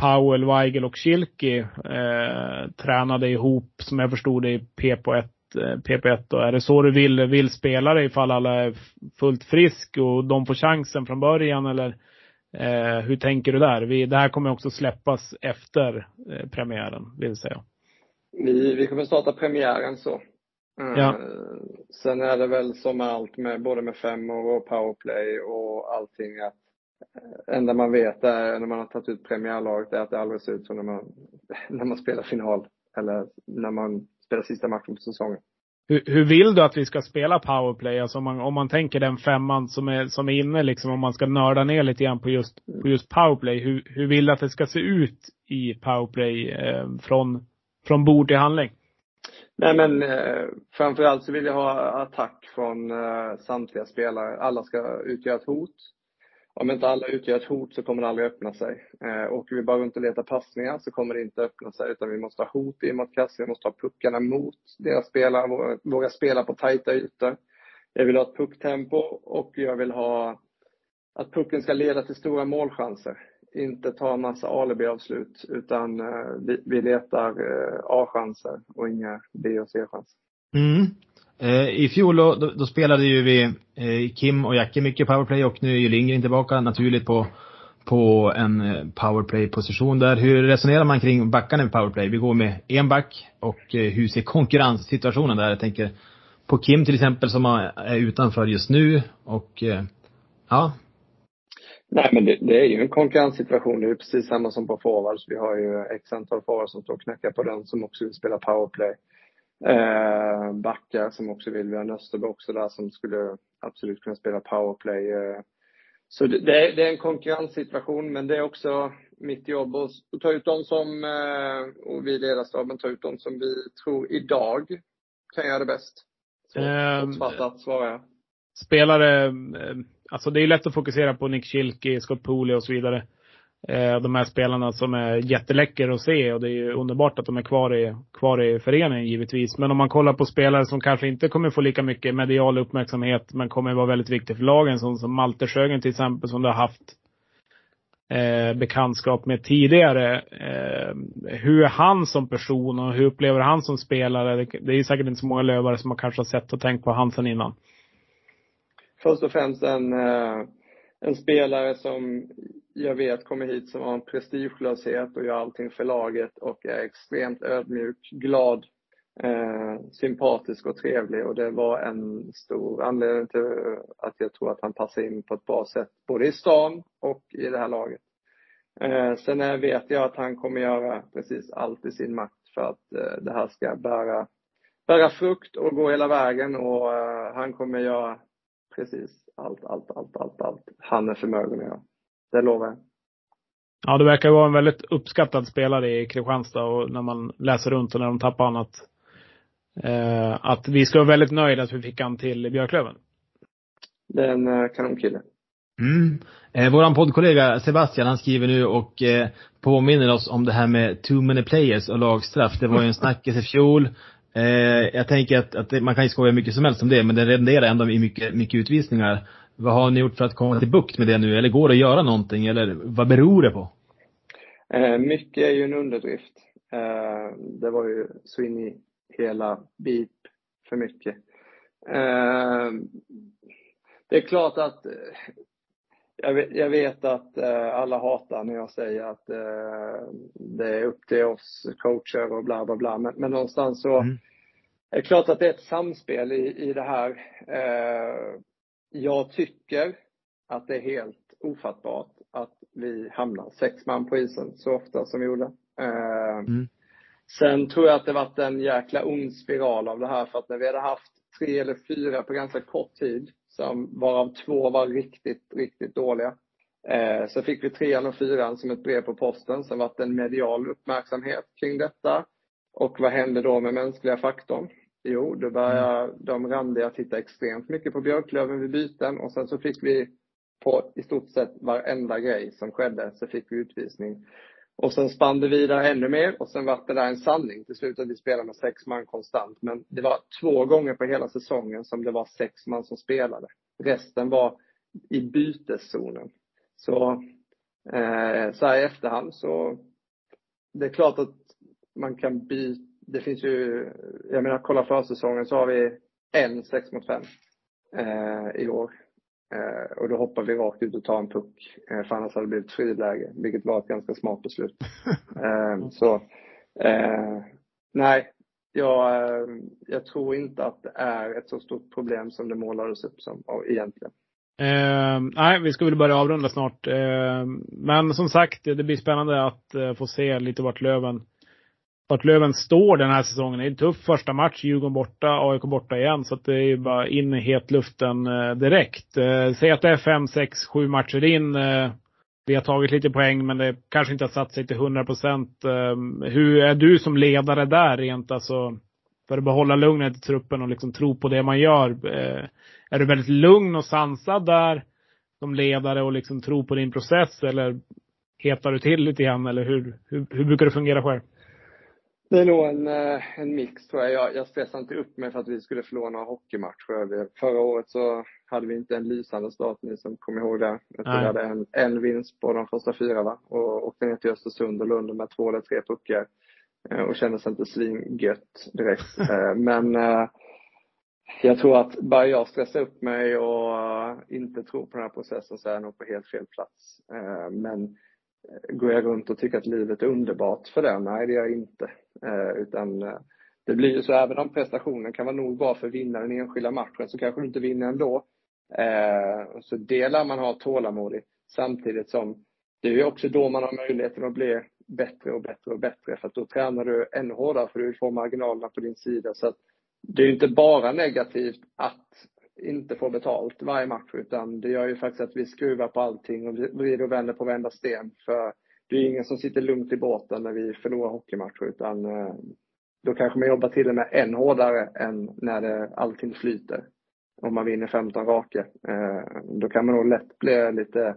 Powell, Weigel och Schilke eh, tränade ihop, som jag förstod det, i PP1 PP1 då. Är det så du vill, vill spela det ifall alla är fullt frisk och de får chansen från början eller eh, hur tänker du där? Vi, det här kommer också släppas efter eh, premiären, vill säga. Vi, vi kommer starta premiären så. Eh, Ja. Sen är det väl som allt med både med femmor och powerplay och allting att eh, enda man vet är när man har tagit ut premiärlaget är att det aldrig ser ut som när man, när man spelar final eller när man spelar sista matchen på säsongen. Hur, hur vill du att vi ska spela powerplay? Alltså om man, om man tänker den femman som är, som är inne liksom, om man ska nörda ner lite grann på just, på just powerplay. Hur, hur vill du att det ska se ut i powerplay eh, från, från bord till handling? Nej men eh, framförallt så vill jag ha attack från eh, samtliga spelare. Alla ska utgöra ett hot. Om inte alla utgör ett hot så kommer det aldrig öppna sig. Eh, åker vi bara runt och letar passningar så kommer det inte öppna sig utan vi måste ha hot i mot kassen. Vi måste ha puckarna mot deras spelare, våga, våga spela på tajta ytor. Jag vill ha ett pucktempo och jag vill ha att pucken ska leda till stora målchanser. Inte ta en massa alibi-avslut utan eh, vi, vi letar eh, A-chanser och inga B och C-chanser. Mm. Eh, I fjol då, då, spelade ju vi eh, Kim och Jacke mycket powerplay och nu är ju Lindgren tillbaka naturligt på, på en eh, powerplay-position där. Hur resonerar man kring backarna i powerplay? Vi går med en back och eh, hur ser konkurrenssituationen där? Jag tänker på Kim till exempel som är utanför just nu och eh, ja. Nej, men det, det är ju en konkurrenssituation. Det är ju precis samma som på forwards. Vi har ju x antal forwards som står och knackar på den som också vill spela powerplay. Eh, backar som också vill. Vi har Österby också där som skulle absolut kunna spela powerplay. Eh. Så det, det, är, det är en konkurrenssituation, men det är också mitt jobb att att ta ut dem som, eh, och vi i ledarstaben tar ut dem som vi tror idag kan göra det bäst. Så, Ehm, kortfattat svarar jag. spelare, eh, alltså det är lätt att fokusera på Nick Schilke, Scott Pooley och så vidare. Eh, de här spelarna som är jätteläcker att se och det är ju underbart att de är kvar i, kvar i föreningen givetvis. Men om man kollar på spelare som kanske inte kommer få lika mycket medial uppmärksamhet men kommer vara väldigt viktig för lagen som, som Malte Sjögren till exempel som du har haft eh, bekantskap med tidigare. Eh, hur är han som person och hur upplever han som spelare? Det, det är säkert inte så många lövare som man kanske har sett och tänkt på han sen innan. först och främst en, eh, en spelare som jag vet kommer hit som har en prestigelöshet och gör allting för laget och är extremt ödmjuk, glad, eh, sympatisk och trevlig och det var en stor anledning till att jag tror att han passar in på ett bra sätt både i stan och i det här laget. Eh, sen vet jag att han kommer göra precis allt i sin makt för att eh, det här ska bära, bära frukt och gå hela vägen och eh, han kommer göra precis allt, allt, allt, allt, allt han är förmögen att göra. Det lovar jag. Ja, det verkar vara en väldigt uppskattad spelare i Kristianstad och när man läser runt och när de tappar annat. Eh, att vi ska vara väldigt nöjda att vi fick han till Björklöven. Det är en eh, kanonkille. Mm. Eh, våran poddkollega Sebastian han skriver nu och eh, påminner oss om det här med too many players och lagstraff. Det var ju en snackis i fjol. Eh, jag tänker att, att det, man kan ju skoja mycket som helst om det, men det renderar ändå i mycket, mycket utvisningar. Vad har ni gjort för att komma till bukt med det nu? Eller går det att göra någonting? Eller vad beror det på? Eh, mycket är ju en underdrift. Eh, det var ju så in i hela beep för mycket. Eh, det är klart att jag vet, jag vet att alla hatar när jag säger att det är upp till oss coacher och bla bla bla. Men, men någonstans så Mm. är det klart att det är ett samspel i, i det här. Jag tycker att det är helt ofattbart att vi hamnar sex man på isen så ofta som vi gjorde. Eh, Mm. Sen tror jag att det varit en jäkla ond spiral av det här för att när vi hade haft tre eller fyra på ganska kort tid, som varav två var riktigt, riktigt dåliga. Eh, så fick vi trean och fyran som ett brev på posten. Sen var det en medial uppmärksamhet kring detta. Och vad hände då med mänskliga faktorn? Jo, då började de randiga titta extremt mycket på Björklöven vid byten och sen så fick vi på i stort sett varenda grej som skedde så fick vi utvisning. Och sen spann det vidare ännu mer och sen var det där en sanning till slut att vi spelade med sex man konstant. Men det var två gånger på hela säsongen som det var sex man som spelade. Resten var i byteszonen. Så, eh, så här i efterhand så, det är klart att man kan byta, det finns ju, jag menar kolla försäsongen så har vi en sex mot fem eh, i år. Eh, och då hoppar vi rakt ut och tar en puck. Eh, för annars hade det blivit friläge, vilket var ett ganska smart beslut. eh, så, eh, nej, jag, eh, jag tror inte att det är ett så stort problem som det målades upp som egentligen. Eh, nej, vi ska väl börja avrunda snart. Eh, men som sagt, det blir spännande att eh, få se lite vart Löven, vart Löven står den här säsongen. Det är en tuff första match. Djurgården borta, AIK borta igen. Så att det är ju bara in i hetluften eh, direkt. Eh, säg att det är fem, sex, sju matcher in. Eh, vi har tagit lite poäng, men det kanske inte har satt sig till 100 procent. Eh, hur är du som ledare där rent alltså? För att behålla lugnet i truppen och liksom tro på det man gör. Eh, är du väldigt lugn och sansad där som ledare och liksom tro på din process eller hetar du till lite grann eller hur, hur, hur brukar det fungera själv? Det är nog en, eh, en mix tror jag. jag. Jag stressade inte upp mig för att vi skulle förlora några hockeymatcher. Förra året så hade vi inte en lysande start, ni som kommer ihåg det. Vi hade en, en vinst på de första fyra va? och åkte ner till Östersund och Lund med två eller tre puckar. Eh, och kändes inte svingött direkt. Eh, men jag tror att bara jag stressar upp mig och inte tror på den här processen så är jag nog på helt fel plats. Men går jag runt och tycker att livet är underbart för det? Nej, det gör jag inte. Eh, utan eh, det blir ju så, även om prestationen kan vara nog bra för att vinna den enskilda matchen, så kanske du inte vinner ändå. Eh, så det lär man ha tålamod i. Samtidigt som det är också då man har möjligheten att bli bättre och bättre och bättre. För att då tränar du ännu hårdare för du får marginalerna på din sida. Så att det är inte bara negativt att inte få betalt varje match, utan det gör ju faktiskt att vi skruvar på allting och vrider och vänder på varenda sten. För det är ingen som sitter lugnt i båten när vi förlorar hockeymatcher, utan eh, då kanske man jobbar till och med än hårdare än när det, allting flyter. Om man vinner 15 raka. Eh, då kan man nog lätt bli lite,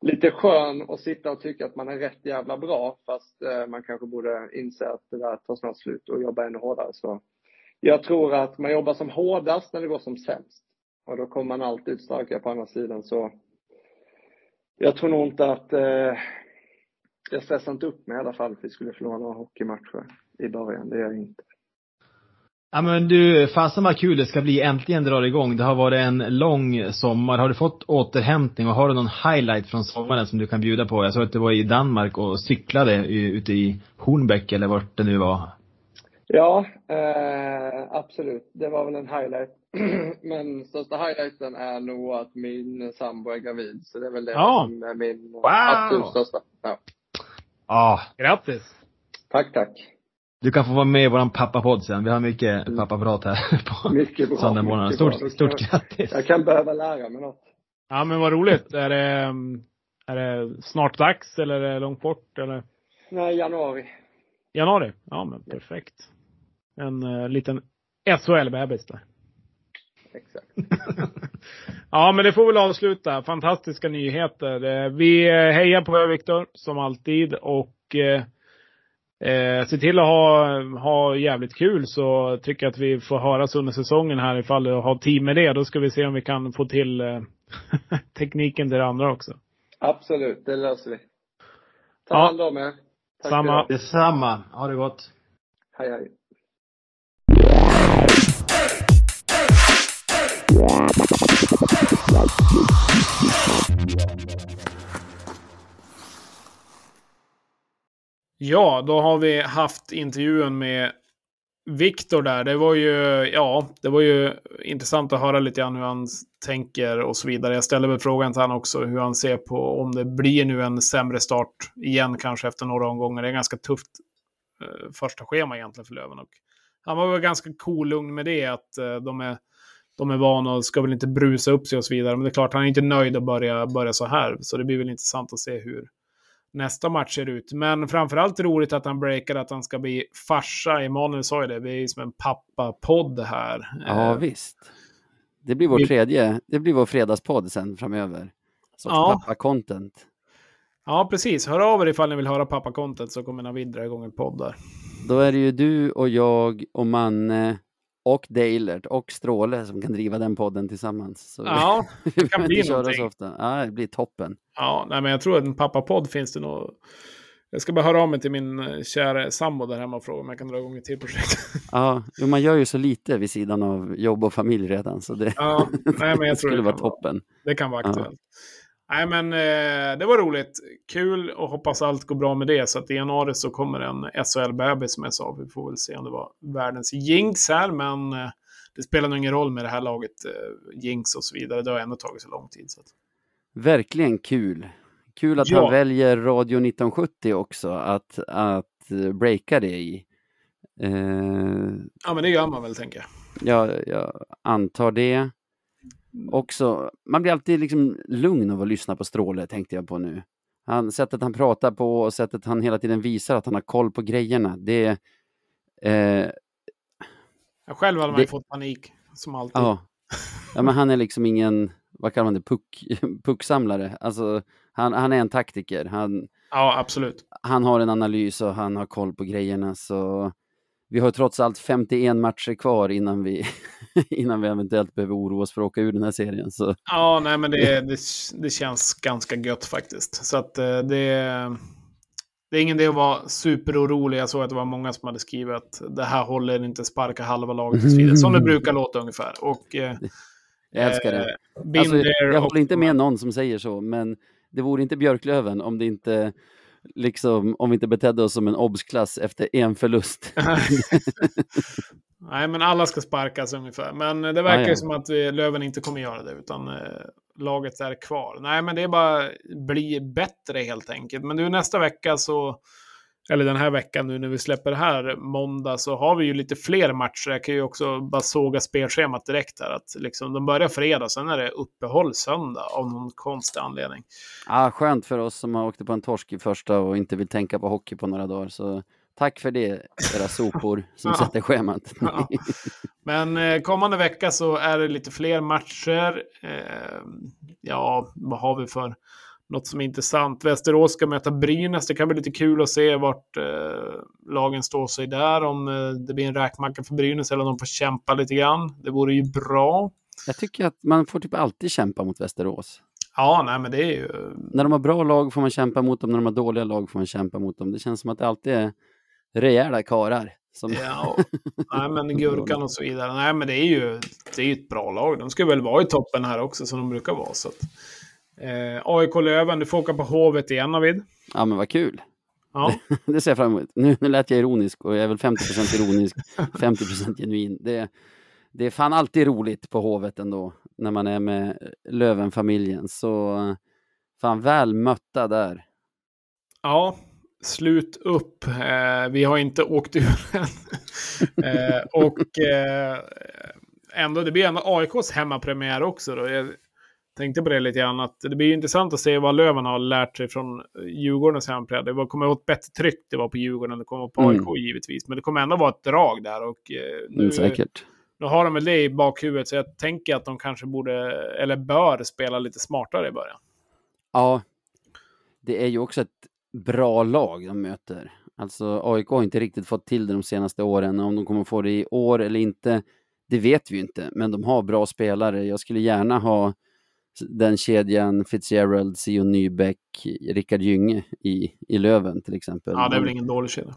lite skön och sitta och tycka att man är rätt jävla bra, fast eh, man kanske borde inse att det där tar snart slut och jobba ännu hårdare. Så jag tror att man jobbar som hårdast när det går som sämst. Och då kommer man alltid ut starkare på andra sidan. Så jag tror nog inte att eh, jag stressar inte upp mig i alla fall för vi skulle förlora några hockeymatcher i början. Det gör jag inte. Ja men du, fasen vad kul det ska bli. Äntligen drar det igång. Det har varit en lång sommar. Har du fått återhämtning och har du någon highlight från sommaren som du kan bjuda på? Jag såg att du var i Danmark och cyklade ute i Hornbäck eller vart det nu var. Ja, eh, absolut. Det var väl en highlight. Men största highlighten är nog att min sambo är gravid. Så det är väl det ja. som är min wow. absolut största. Ja. Ah. Grattis! Tack, tack. Du kan få vara med i våran pappapodd sen. Vi har mycket Mm. pappaprat här på Mycket bra. söndagmorgonen. mycket Stort, bra. stort grattis! Jag kan behöva lära mig något. Ja men vad roligt. Är det, mm, är det snart dags eller är det långt bort eller? Nej, januari. Januari? Ja men perfekt. En uh, liten SHL-bebis där. Exakt. ja, men det får väl avsluta. Fantastiska nyheter. Eh, Vi eh, hejar på er Viktor, som alltid. Och eh, eh, se till att ha, ha jävligt kul så tycker jag att vi får höras under säsongen här ifall du har tid med det. Då ska vi se om vi kan få till eh, tekniken till det andra också. Absolut, det löser vi. Ta Ja. hand om er. Tack Samma. Detsamma. Ha det gott. Hej, hej. Ja, då har vi haft intervjun med Viktor där. Det var ju, ja, det var ju intressant att höra lite grann hur han tänker och så vidare. Jag ställde väl frågan till honom också hur han ser på om det blir nu en sämre start igen kanske efter några omgångar. Det är ganska tufft eh, första schema egentligen för Löven. Och han var väl ganska cool lugn med det, att eh, de är de är vana och ska väl inte brusa upp sig och så vidare. Men det är klart, han är inte nöjd att börja, börja så här. Så det blir väl intressant att se hur nästa match ser ut. Men framförallt roligt att han breakar att han ska bli farsa. Emanuel sa ju det, vi är som en pappa-podd här. Ja, Eh, visst. Det blir vår vi- tredje, det blir vår fredagspodd sen framöver. Sorts Ja. pappa-content. Ja, precis. Hör av er ifall ni vill höra pappa-content så kommer Navid dra igång en podd där. Då är det ju du och jag och Manne och Deilert och Stråle som kan driva den podden tillsammans. Så Ja, vi kan bli någonting. så ofta. Ja, det blir toppen. Ja, nej, men jag tror att en pappa-podd finns det nog. Jag ska bara höra av mig till min eh, kära sambo där hemma och fråga om jag kan dra igång ett till projekt. Ja, man gör ju så lite vid sidan av jobb och familj redan, så det, Ja, nej, men jag tror skulle det vara kan vara, toppen. det kan vara Ja. Nej, men eh, det var roligt. Kul och hoppas allt går bra med det. Så att i januari så kommer en SHL-bebis som jag sa. Vi får väl se om det var världens jinx här, men eh, det spelar nog ingen roll med det här laget, eh, jinx och så vidare. Det har ändå tagit så lång tid. Så att... Verkligen kul. Kul att Ja. han väljer Radio 1970 också, att, att eh, breaka det i. Eh, Ja, men det gör man väl, tänker jag. jag, jag antar det. Också, man blir alltid liksom lugn av att lyssna på Stråle, tänkte jag på nu. Han, sättet han pratar på och sättet han hela tiden visar att han har koll på grejerna, det... Eh, Jag själv hade man Det- fått panik, som alltid. ja. ja, men han är liksom ingen, vad kallar man det, puck, pucksamlare. Alltså, han, han är en taktiker. Han, Ja, absolut. han har en analys och han har koll på grejerna. Så vi har trots allt 51 matcher kvar innan vi, innan vi eventuellt behöver oroa oss för att åka ur den här serien. Så Ja, nej, men det, det, det känns ganska gött faktiskt. Så att eh, det... Det är ingen idé att vara superorolig. Jag såg att det var många som hade skrivit att det här håller inte, sparka halva laget så vidare. Som det brukar låta ungefär. Och, eh, jag älskar det. eh, Alltså, jag och- håller inte med någon som säger så, men det vore inte Björklöven om det inte liksom, om vi inte betedde oss som en obsklass efter en förlust. Nej, men alla ska sparkas ungefär. Men det verkar ju ja. som att Löven inte kommer göra det, utan eh, laget är kvar. Nej, men det är bara bli bättre helt enkelt. Men nu nästa vecka så, eller den här veckan nu när vi släpper det här måndag, så har vi ju lite fler matcher. Jag kan ju också bara såga spelschemat direkt här. Att liksom, de börjar fredag, sen är det uppehåll söndag av någon konstig anledning. ah, skönt för oss som har åkt på en torsk i första och inte vill tänka på hockey på några dagar. Så tack för det, era sopor som Ja. sätter schemat. Ja. Men eh, kommande vecka så är det lite fler matcher. Eh, ja, vad har vi för något som är intressant? Västerås ska möta Brynäs. Det kan bli lite kul att se vart eh, lagen står sig där. Om eh, det blir en räkmacka för Brynäs eller om de får kämpa lite grann. Det vore ju bra. Jag tycker att man får typ alltid kämpa mot Västerås. Ja, nej, men det är ju... När de har bra lag får man kämpa mot dem, när de har dåliga lag får man kämpa mot dem. Det känns som att det alltid är rejäla karlar. Som... Ja, nej, men Gurkan och så vidare. Nej, men det är ju det är ett bra lag. De ska väl vara i toppen här också, som de brukar vara. Så att, eh, AIK Löven, du får åka på Hovet igen, Navid. Ja, men vad kul. Ja. Det ser jag fram emot. Nu, nu lät jag ironisk och jag är väl 50% ironisk, 50% genuin. Det, det är fan alltid roligt på Hovet ändå, när man är med Löven-familjen. Så fan väl mötta där. Ja, slut upp. Eh, vi har inte åkt ur än. eh, och eh, ändå, det blir ändå AIKs hemmapremiär också. Då. Tänkte på det lite grann, att det blir ju intressant att se vad Löven har lärt sig från Djurgårdens hemmapremiär. Det kommer att vara ett bättre tryck det var på Djurgården än det kommer vara på AIK Mm. givetvis. Men det kommer ändå vara ett drag där. Och, eh, nu, Mm, säkert. nu har de väl det i bakhuvudet, så jag tänker att de kanske borde, eller bör, spela lite smartare i början. Ja, det är ju också ett bra lag de möter. Alltså AIK har inte riktigt fått till det de senaste åren. Om de kommer få det i år eller inte, det vet vi ju inte. Men de har bra spelare. Jag skulle gärna ha den kedjan Fitzgerald, Sion Nybeck, Rickard Gynge i, i Löven till exempel. Ja, det är väl ingen dålig kedja.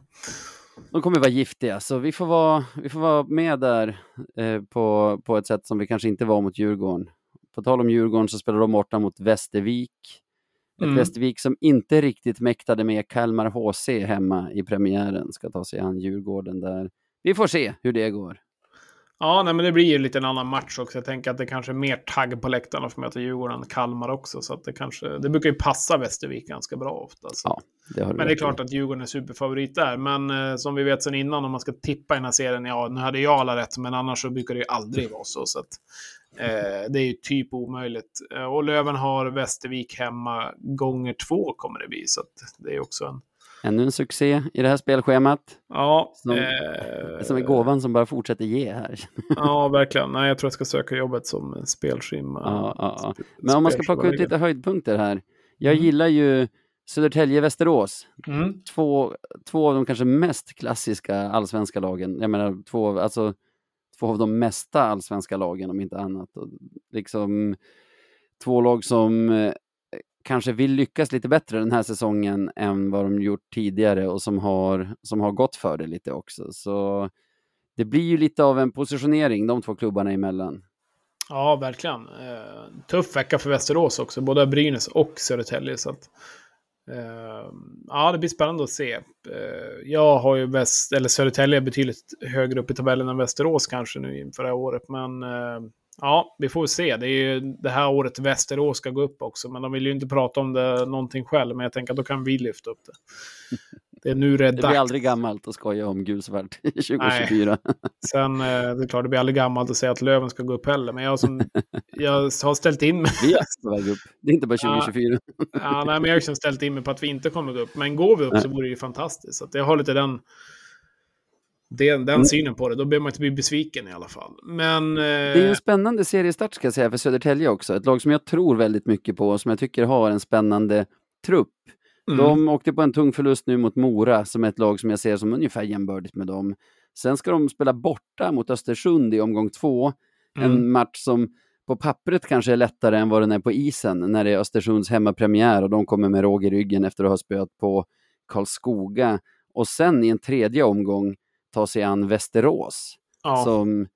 de kommer vara giftiga, så vi får vara, vi får vara med där eh, på, på ett sätt som vi kanske inte var mot Djurgården. På tal om Djurgården så spelar de borta mot Västervik. Ett Mm. Västervik som inte riktigt mäktade med Kalmar HC hemma i premiären ska ta sig an Djurgården där. Vi får se hur det går. Ja, nej, men det blir ju lite en annan match också. Jag tänker att det kanske är mer tagg på läktarna för att möta Djurgården än Kalmar också. Så att det, kanske, det brukar ju passa Västervik ganska bra ofta. Ja, det Men det är klart att Djurgården är superfavorit där. Men eh, som vi vet sedan innan, om man ska tippa i den här serien, ja, nu hade jag alla rätt, men annars så brukar det ju aldrig vara så. så att, eh, det är ju typ omöjligt. Eh, och Löven har Västervik hemma gånger två kommer det bli. Så att det är också en... Ännu en succé i det här spelschemat. Ja, Som, eh, som är gåvan som bara fortsätter ge här. ja, verkligen. Nej, jag tror jag ska söka jobbet som spelschimma. Ja, ja, ja. Men om man ska plocka ut lite höjdpunkter här. Jag Mm. gillar ju Södertälje-Västerås. Mm. Två, två av de kanske mest klassiska allsvenska lagen. Jag menar, två, alltså, två av de mesta allsvenska lagen om inte annat. Och liksom två lag som eh, kanske vill lyckas lite bättre den här säsongen än vad de gjort tidigare och som har, som har gått för det lite också. Så det blir ju lite av en positionering de två klubbarna emellan. Ja, verkligen. Eh, tuff vecka för Västerås också, både Brynäs och Södertälje. Så att, ehm, ja, det blir spännande att se. Eh, jag har ju väst, eller Södertälje betydligt högre upp i tabellen än Västerås kanske nu inför det här året. Men ehm, ja, vi får se. Det är ju det här året Västerås ska gå upp också. Men de vill ju inte prata om det någonting själv. Men jag tänker att då kan vi lyfta upp det. Det är nu det är Det dags. blir aldrig gammalt att skoja om gulsvart 2024. Sen, eh, det är klart, det blir aldrig gammalt att säga att Löven ska gå upp heller. Men jag, som, jag har ställt in mig... Vi är väg upp. Det är inte bara 2024. Ja, nej, men jag har liksom ställt in mig på att vi inte kommer gå upp. Men går vi upp så Nej. vore det ju fantastiskt. Så jag har lite den, den, den Mm. synen på det. Då behöver man inte bli besviken i alla fall. Men... Det är en Eh, spännande seriestart ska jag säga för Södertälje också. Ett lag som jag tror väldigt mycket på och som jag tycker har en spännande trupp. mm, De åkte på en tung förlust nu mot Mora som är ett lag som jag ser som ungefär jämbördigt med dem. Sen ska de spela borta mot Östersund i omgång två. En Mm. match som på pappret kanske är lättare än vad den är på isen när det är Östersunds hemmapremiär och de kommer med råg i ryggen efter att ha spöat på Karlskoga. Och sen i en tredje omgång ta sig an Västerås ja. som,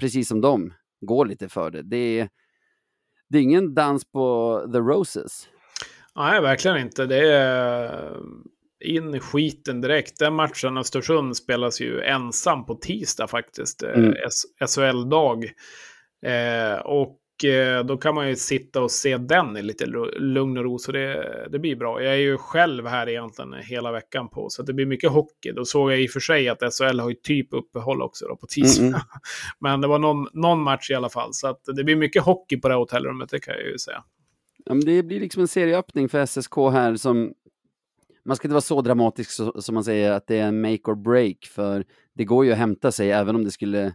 precis som de, går lite för det. Det är, det är ingen dans på the roses. Nej, verkligen inte. Det är in i skiten direkt. Den matchen, Östersund, spelas ju ensam på tisdag faktiskt. eh, Mm. SHL-dag. Eh, och eh, då kan man ju sitta och se den i lite lu- lugn och ro. Så det, det blir bra. Jag är ju själv här egentligen hela veckan på. Så det blir mycket hockey. Då såg jag i och för sig att SHL har ju typ uppehåll också då på tisdag. Mm, mm. Men det var någon, någon match i alla fall. Så att det blir mycket hockey på det här hotellrummet, det kan jag ju säga. Ja, men det blir liksom en serieöppning för SSK här som man ska inte vara så dramatisk som man säger att det är en make or break för det går ju att hämta sig även om det skulle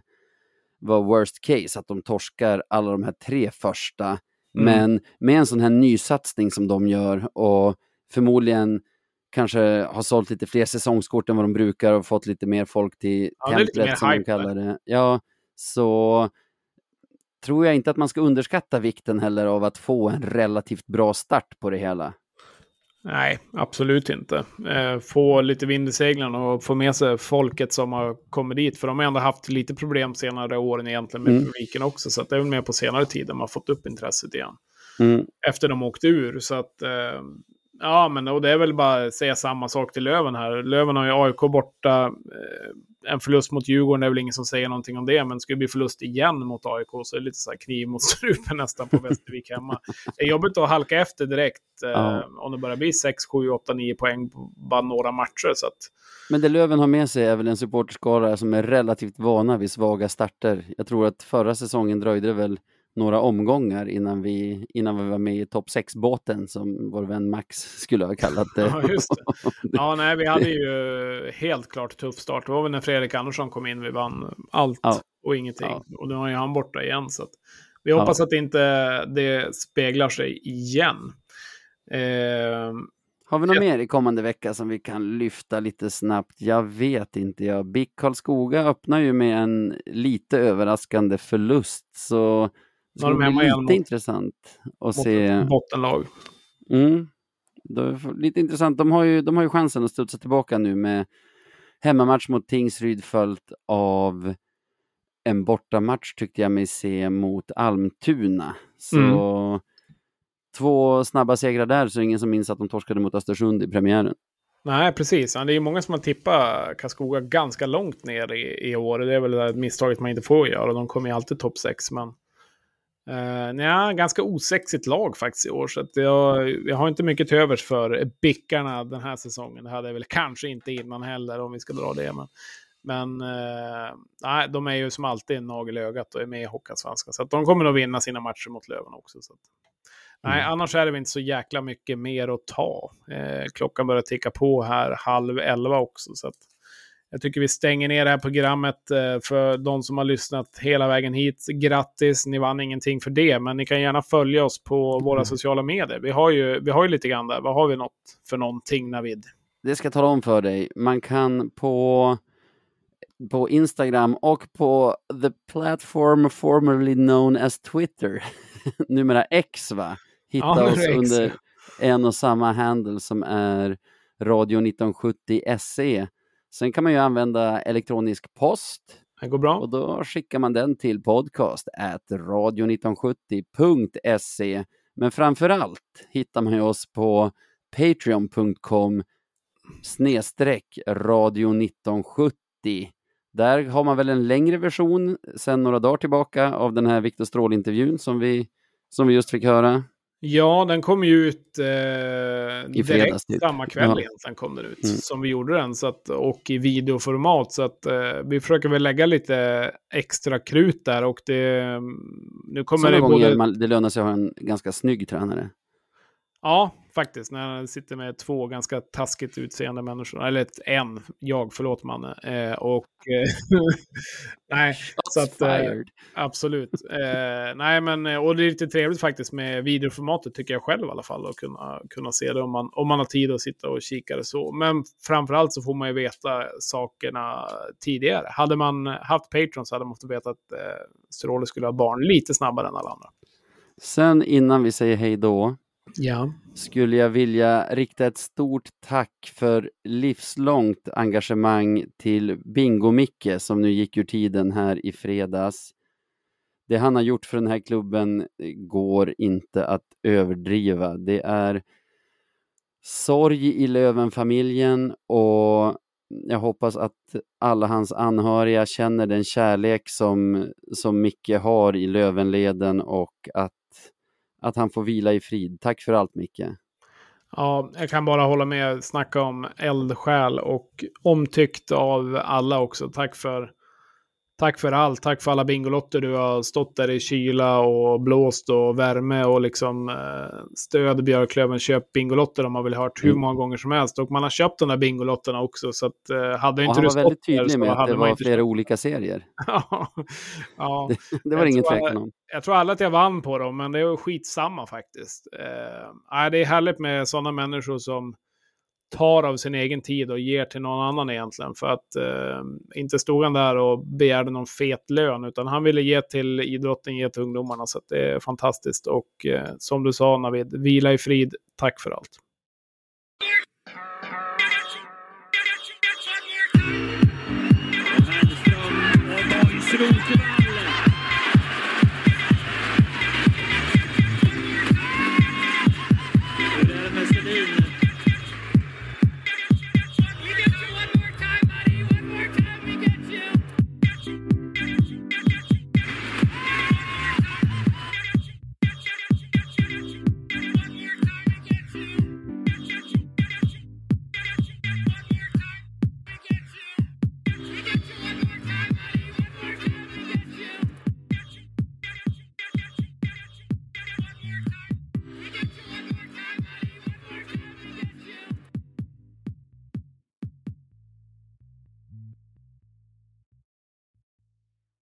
vara worst case att de torskar alla de här tre första. Mm. Men med en sån här nysatsning som de gör och förmodligen kanske har sålt lite fler säsongskort än vad de brukar och fått lite mer folk till Ja, templet som de kallar det. Ja, så tror jag inte att man ska underskatta vikten heller av att få en relativt bra start på det hela. Nej, absolut inte. Eh, få lite vind i seglen och få med sig folket som har kommit dit. För de har ändå haft lite problem senare åren egentligen med Mm. publiken också. Så det är väl mer på senare tid de har fått upp intresset igen. Mm. Efter de åkte ur. Så att, eh, ja men och det är väl bara att säga samma sak till Löven här. Löven har ju AIK borta. Eh, en förlust mot Djurgården, är väl ingen som säger någonting om det. Men skulle det bli förlust igen mot AIK så är det lite så här kniv mot strupen nästan på Västervik hemma. Det är jobbigt att halka efter direkt. Eh, Ja. Om det bara blir 6, 7, 8, 9 poäng på bara några matcher. Så att, Men det Löven har med sig är väl en supporterskara som är relativt vana vid svaga starter. Jag tror att förra säsongen dröjde det väl några omgångar innan vi, innan vi var med i topp 6-båten som vår vän Max skulle ha kallat det. Ja, just det. Ja, nej, vi hade ju helt klart tuff start. Det var väl när Fredrik Andersson kom in vi vann allt Ja. och ingenting. Ja. Och nu är ju han borta igen. Så vi Ja. hoppas att inte det speglar sig igen. Eh, Har vi något Ja. mer i kommande vecka som vi kan lyfta lite snabbt? Jag vet inte. Jag. BIK Karlskoga öppnar ju med en lite överraskande förlust. Så det Då är de ska hemma bli igen lite mot- intressant att se. bottenlag. Mm. Det lite intressant. De har, ju, de har ju chansen att studsa tillbaka nu med hemmamatch mot Tingsryd följt av en bortamatch tyckte jag mig se mot Almtuna. Så Mm. två snabba segrar där så det ingen som minns att de torskade mot Östersund i premiären. Nej, precis. Det är ju många som har tippat Karlskoga ganska långt ner i, i år. Det är väl det misstaget man inte får göra. De kommer ju alltid topp 6, men... Uh, nej, ganska osexigt lag faktiskt i år. Så jag, jag har inte mycket till övers för bickarna den här säsongen. Det hade jag väl kanske inte innan heller om vi ska dra det. Men, men eh, nej, de är ju som alltid en nagel i ögat och är med i Hockeyallsvenskan. Så de kommer nog vinna sina matcher mot Löven också. Så att, nej, Mm. annars är det väl inte så jäkla mycket mer att ta. Eh, klockan börjar ticka på här halv elva också. Så att jag tycker vi stänger ner det här programmet eh, för de som har lyssnat hela vägen hit. Grattis, ni vann ingenting för det, men ni kan gärna följa oss på våra sociala medier. Vi har ju, vi har ju lite grann där. Vad har vi något för någonting, Navid? Det ska jag tala om för dig. Man kan på, på Instagram och på the platform formerly known as Twitter, numera X va, hitta Ja, oss under en och samma handle som är radio 1970 SE. Sen kan man ju använda elektronisk post Det går bra. Och då skickar man den till podcast at radio1970.se. Men framför allt hittar man ju oss på patreon.com snedstreck radio 1970. Där har man väl en längre version sedan några dagar tillbaka av den här Viktor Stråhl-intervjun som vi, som vi just fick höra. Ja, den kom ju ut eh, fredags, direkt typ. samma kväll Ja. egentligen kom den ut. Mm. Som vi gjorde den. Så att, och i videoformat. Så att eh, vi försöker väl lägga lite extra krut där. Och det, nu kommer Sådana det både... man, det lönar sig att ha en ganska snygg tränare. Ja, faktiskt. När han sitter med två ganska taskigt utseende människor. Eller ett, en, jag, förlåt man. Eh, och... Eh, nej, så att... Eh, absolut. Eh, nej, men... eh, Och det är lite trevligt faktiskt med videoformatet, tycker jag själv i alla fall. Att kunna, kunna se det om man, om man har tid att sitta och kika det så. Men framförallt så får man ju veta sakerna tidigare. Hade man haft Patreon så hade man fått veta att eh, Stråle skulle ha barn lite snabbare än alla andra. Sen innan vi säger hej då Ja. skulle jag vilja rikta ett stort tack för livslångt engagemang till Bingo-Micke som nu gick ur tiden här i fredags. Det han har gjort för den här klubben går inte att överdriva. Det är sorg i Lövenfamiljen och jag hoppas att alla hans anhöriga känner den kärlek som, som Micke har i Lövenleden och att, att han får vila i frid. Tack för allt Micke. Ja, jag kan bara hålla med. Snacka om eldsjäl och omtyckt av alla också. Tack för, tack för allt. Tack för alla Bingolotter du har stått där i kyla och blåst och värme och liksom eh, stöd Björklöven. Köp Bingolotter om man vill ha hört hur Mm. många gånger som helst. Och man har köpt de där Bingolotterna också. Så att, eh, hade Och inte han du var väldigt där tydlig så med att det var inte flera olika serier. ja, ja. Det var Jag ingen tvekan om. Jag tror alla att jag vann på dem, men det är skitsamma faktiskt. Eh, det är härligt med sådana människor som tar av sin egen tid och ger till någon annan egentligen. För att eh, inte stod han där och begärde någon fet lön, utan han ville ge till idrotten, ge till ungdomarna. Så att det är fantastiskt. Och eh, som du sa Navid, vila i frid. Tack för allt. Boys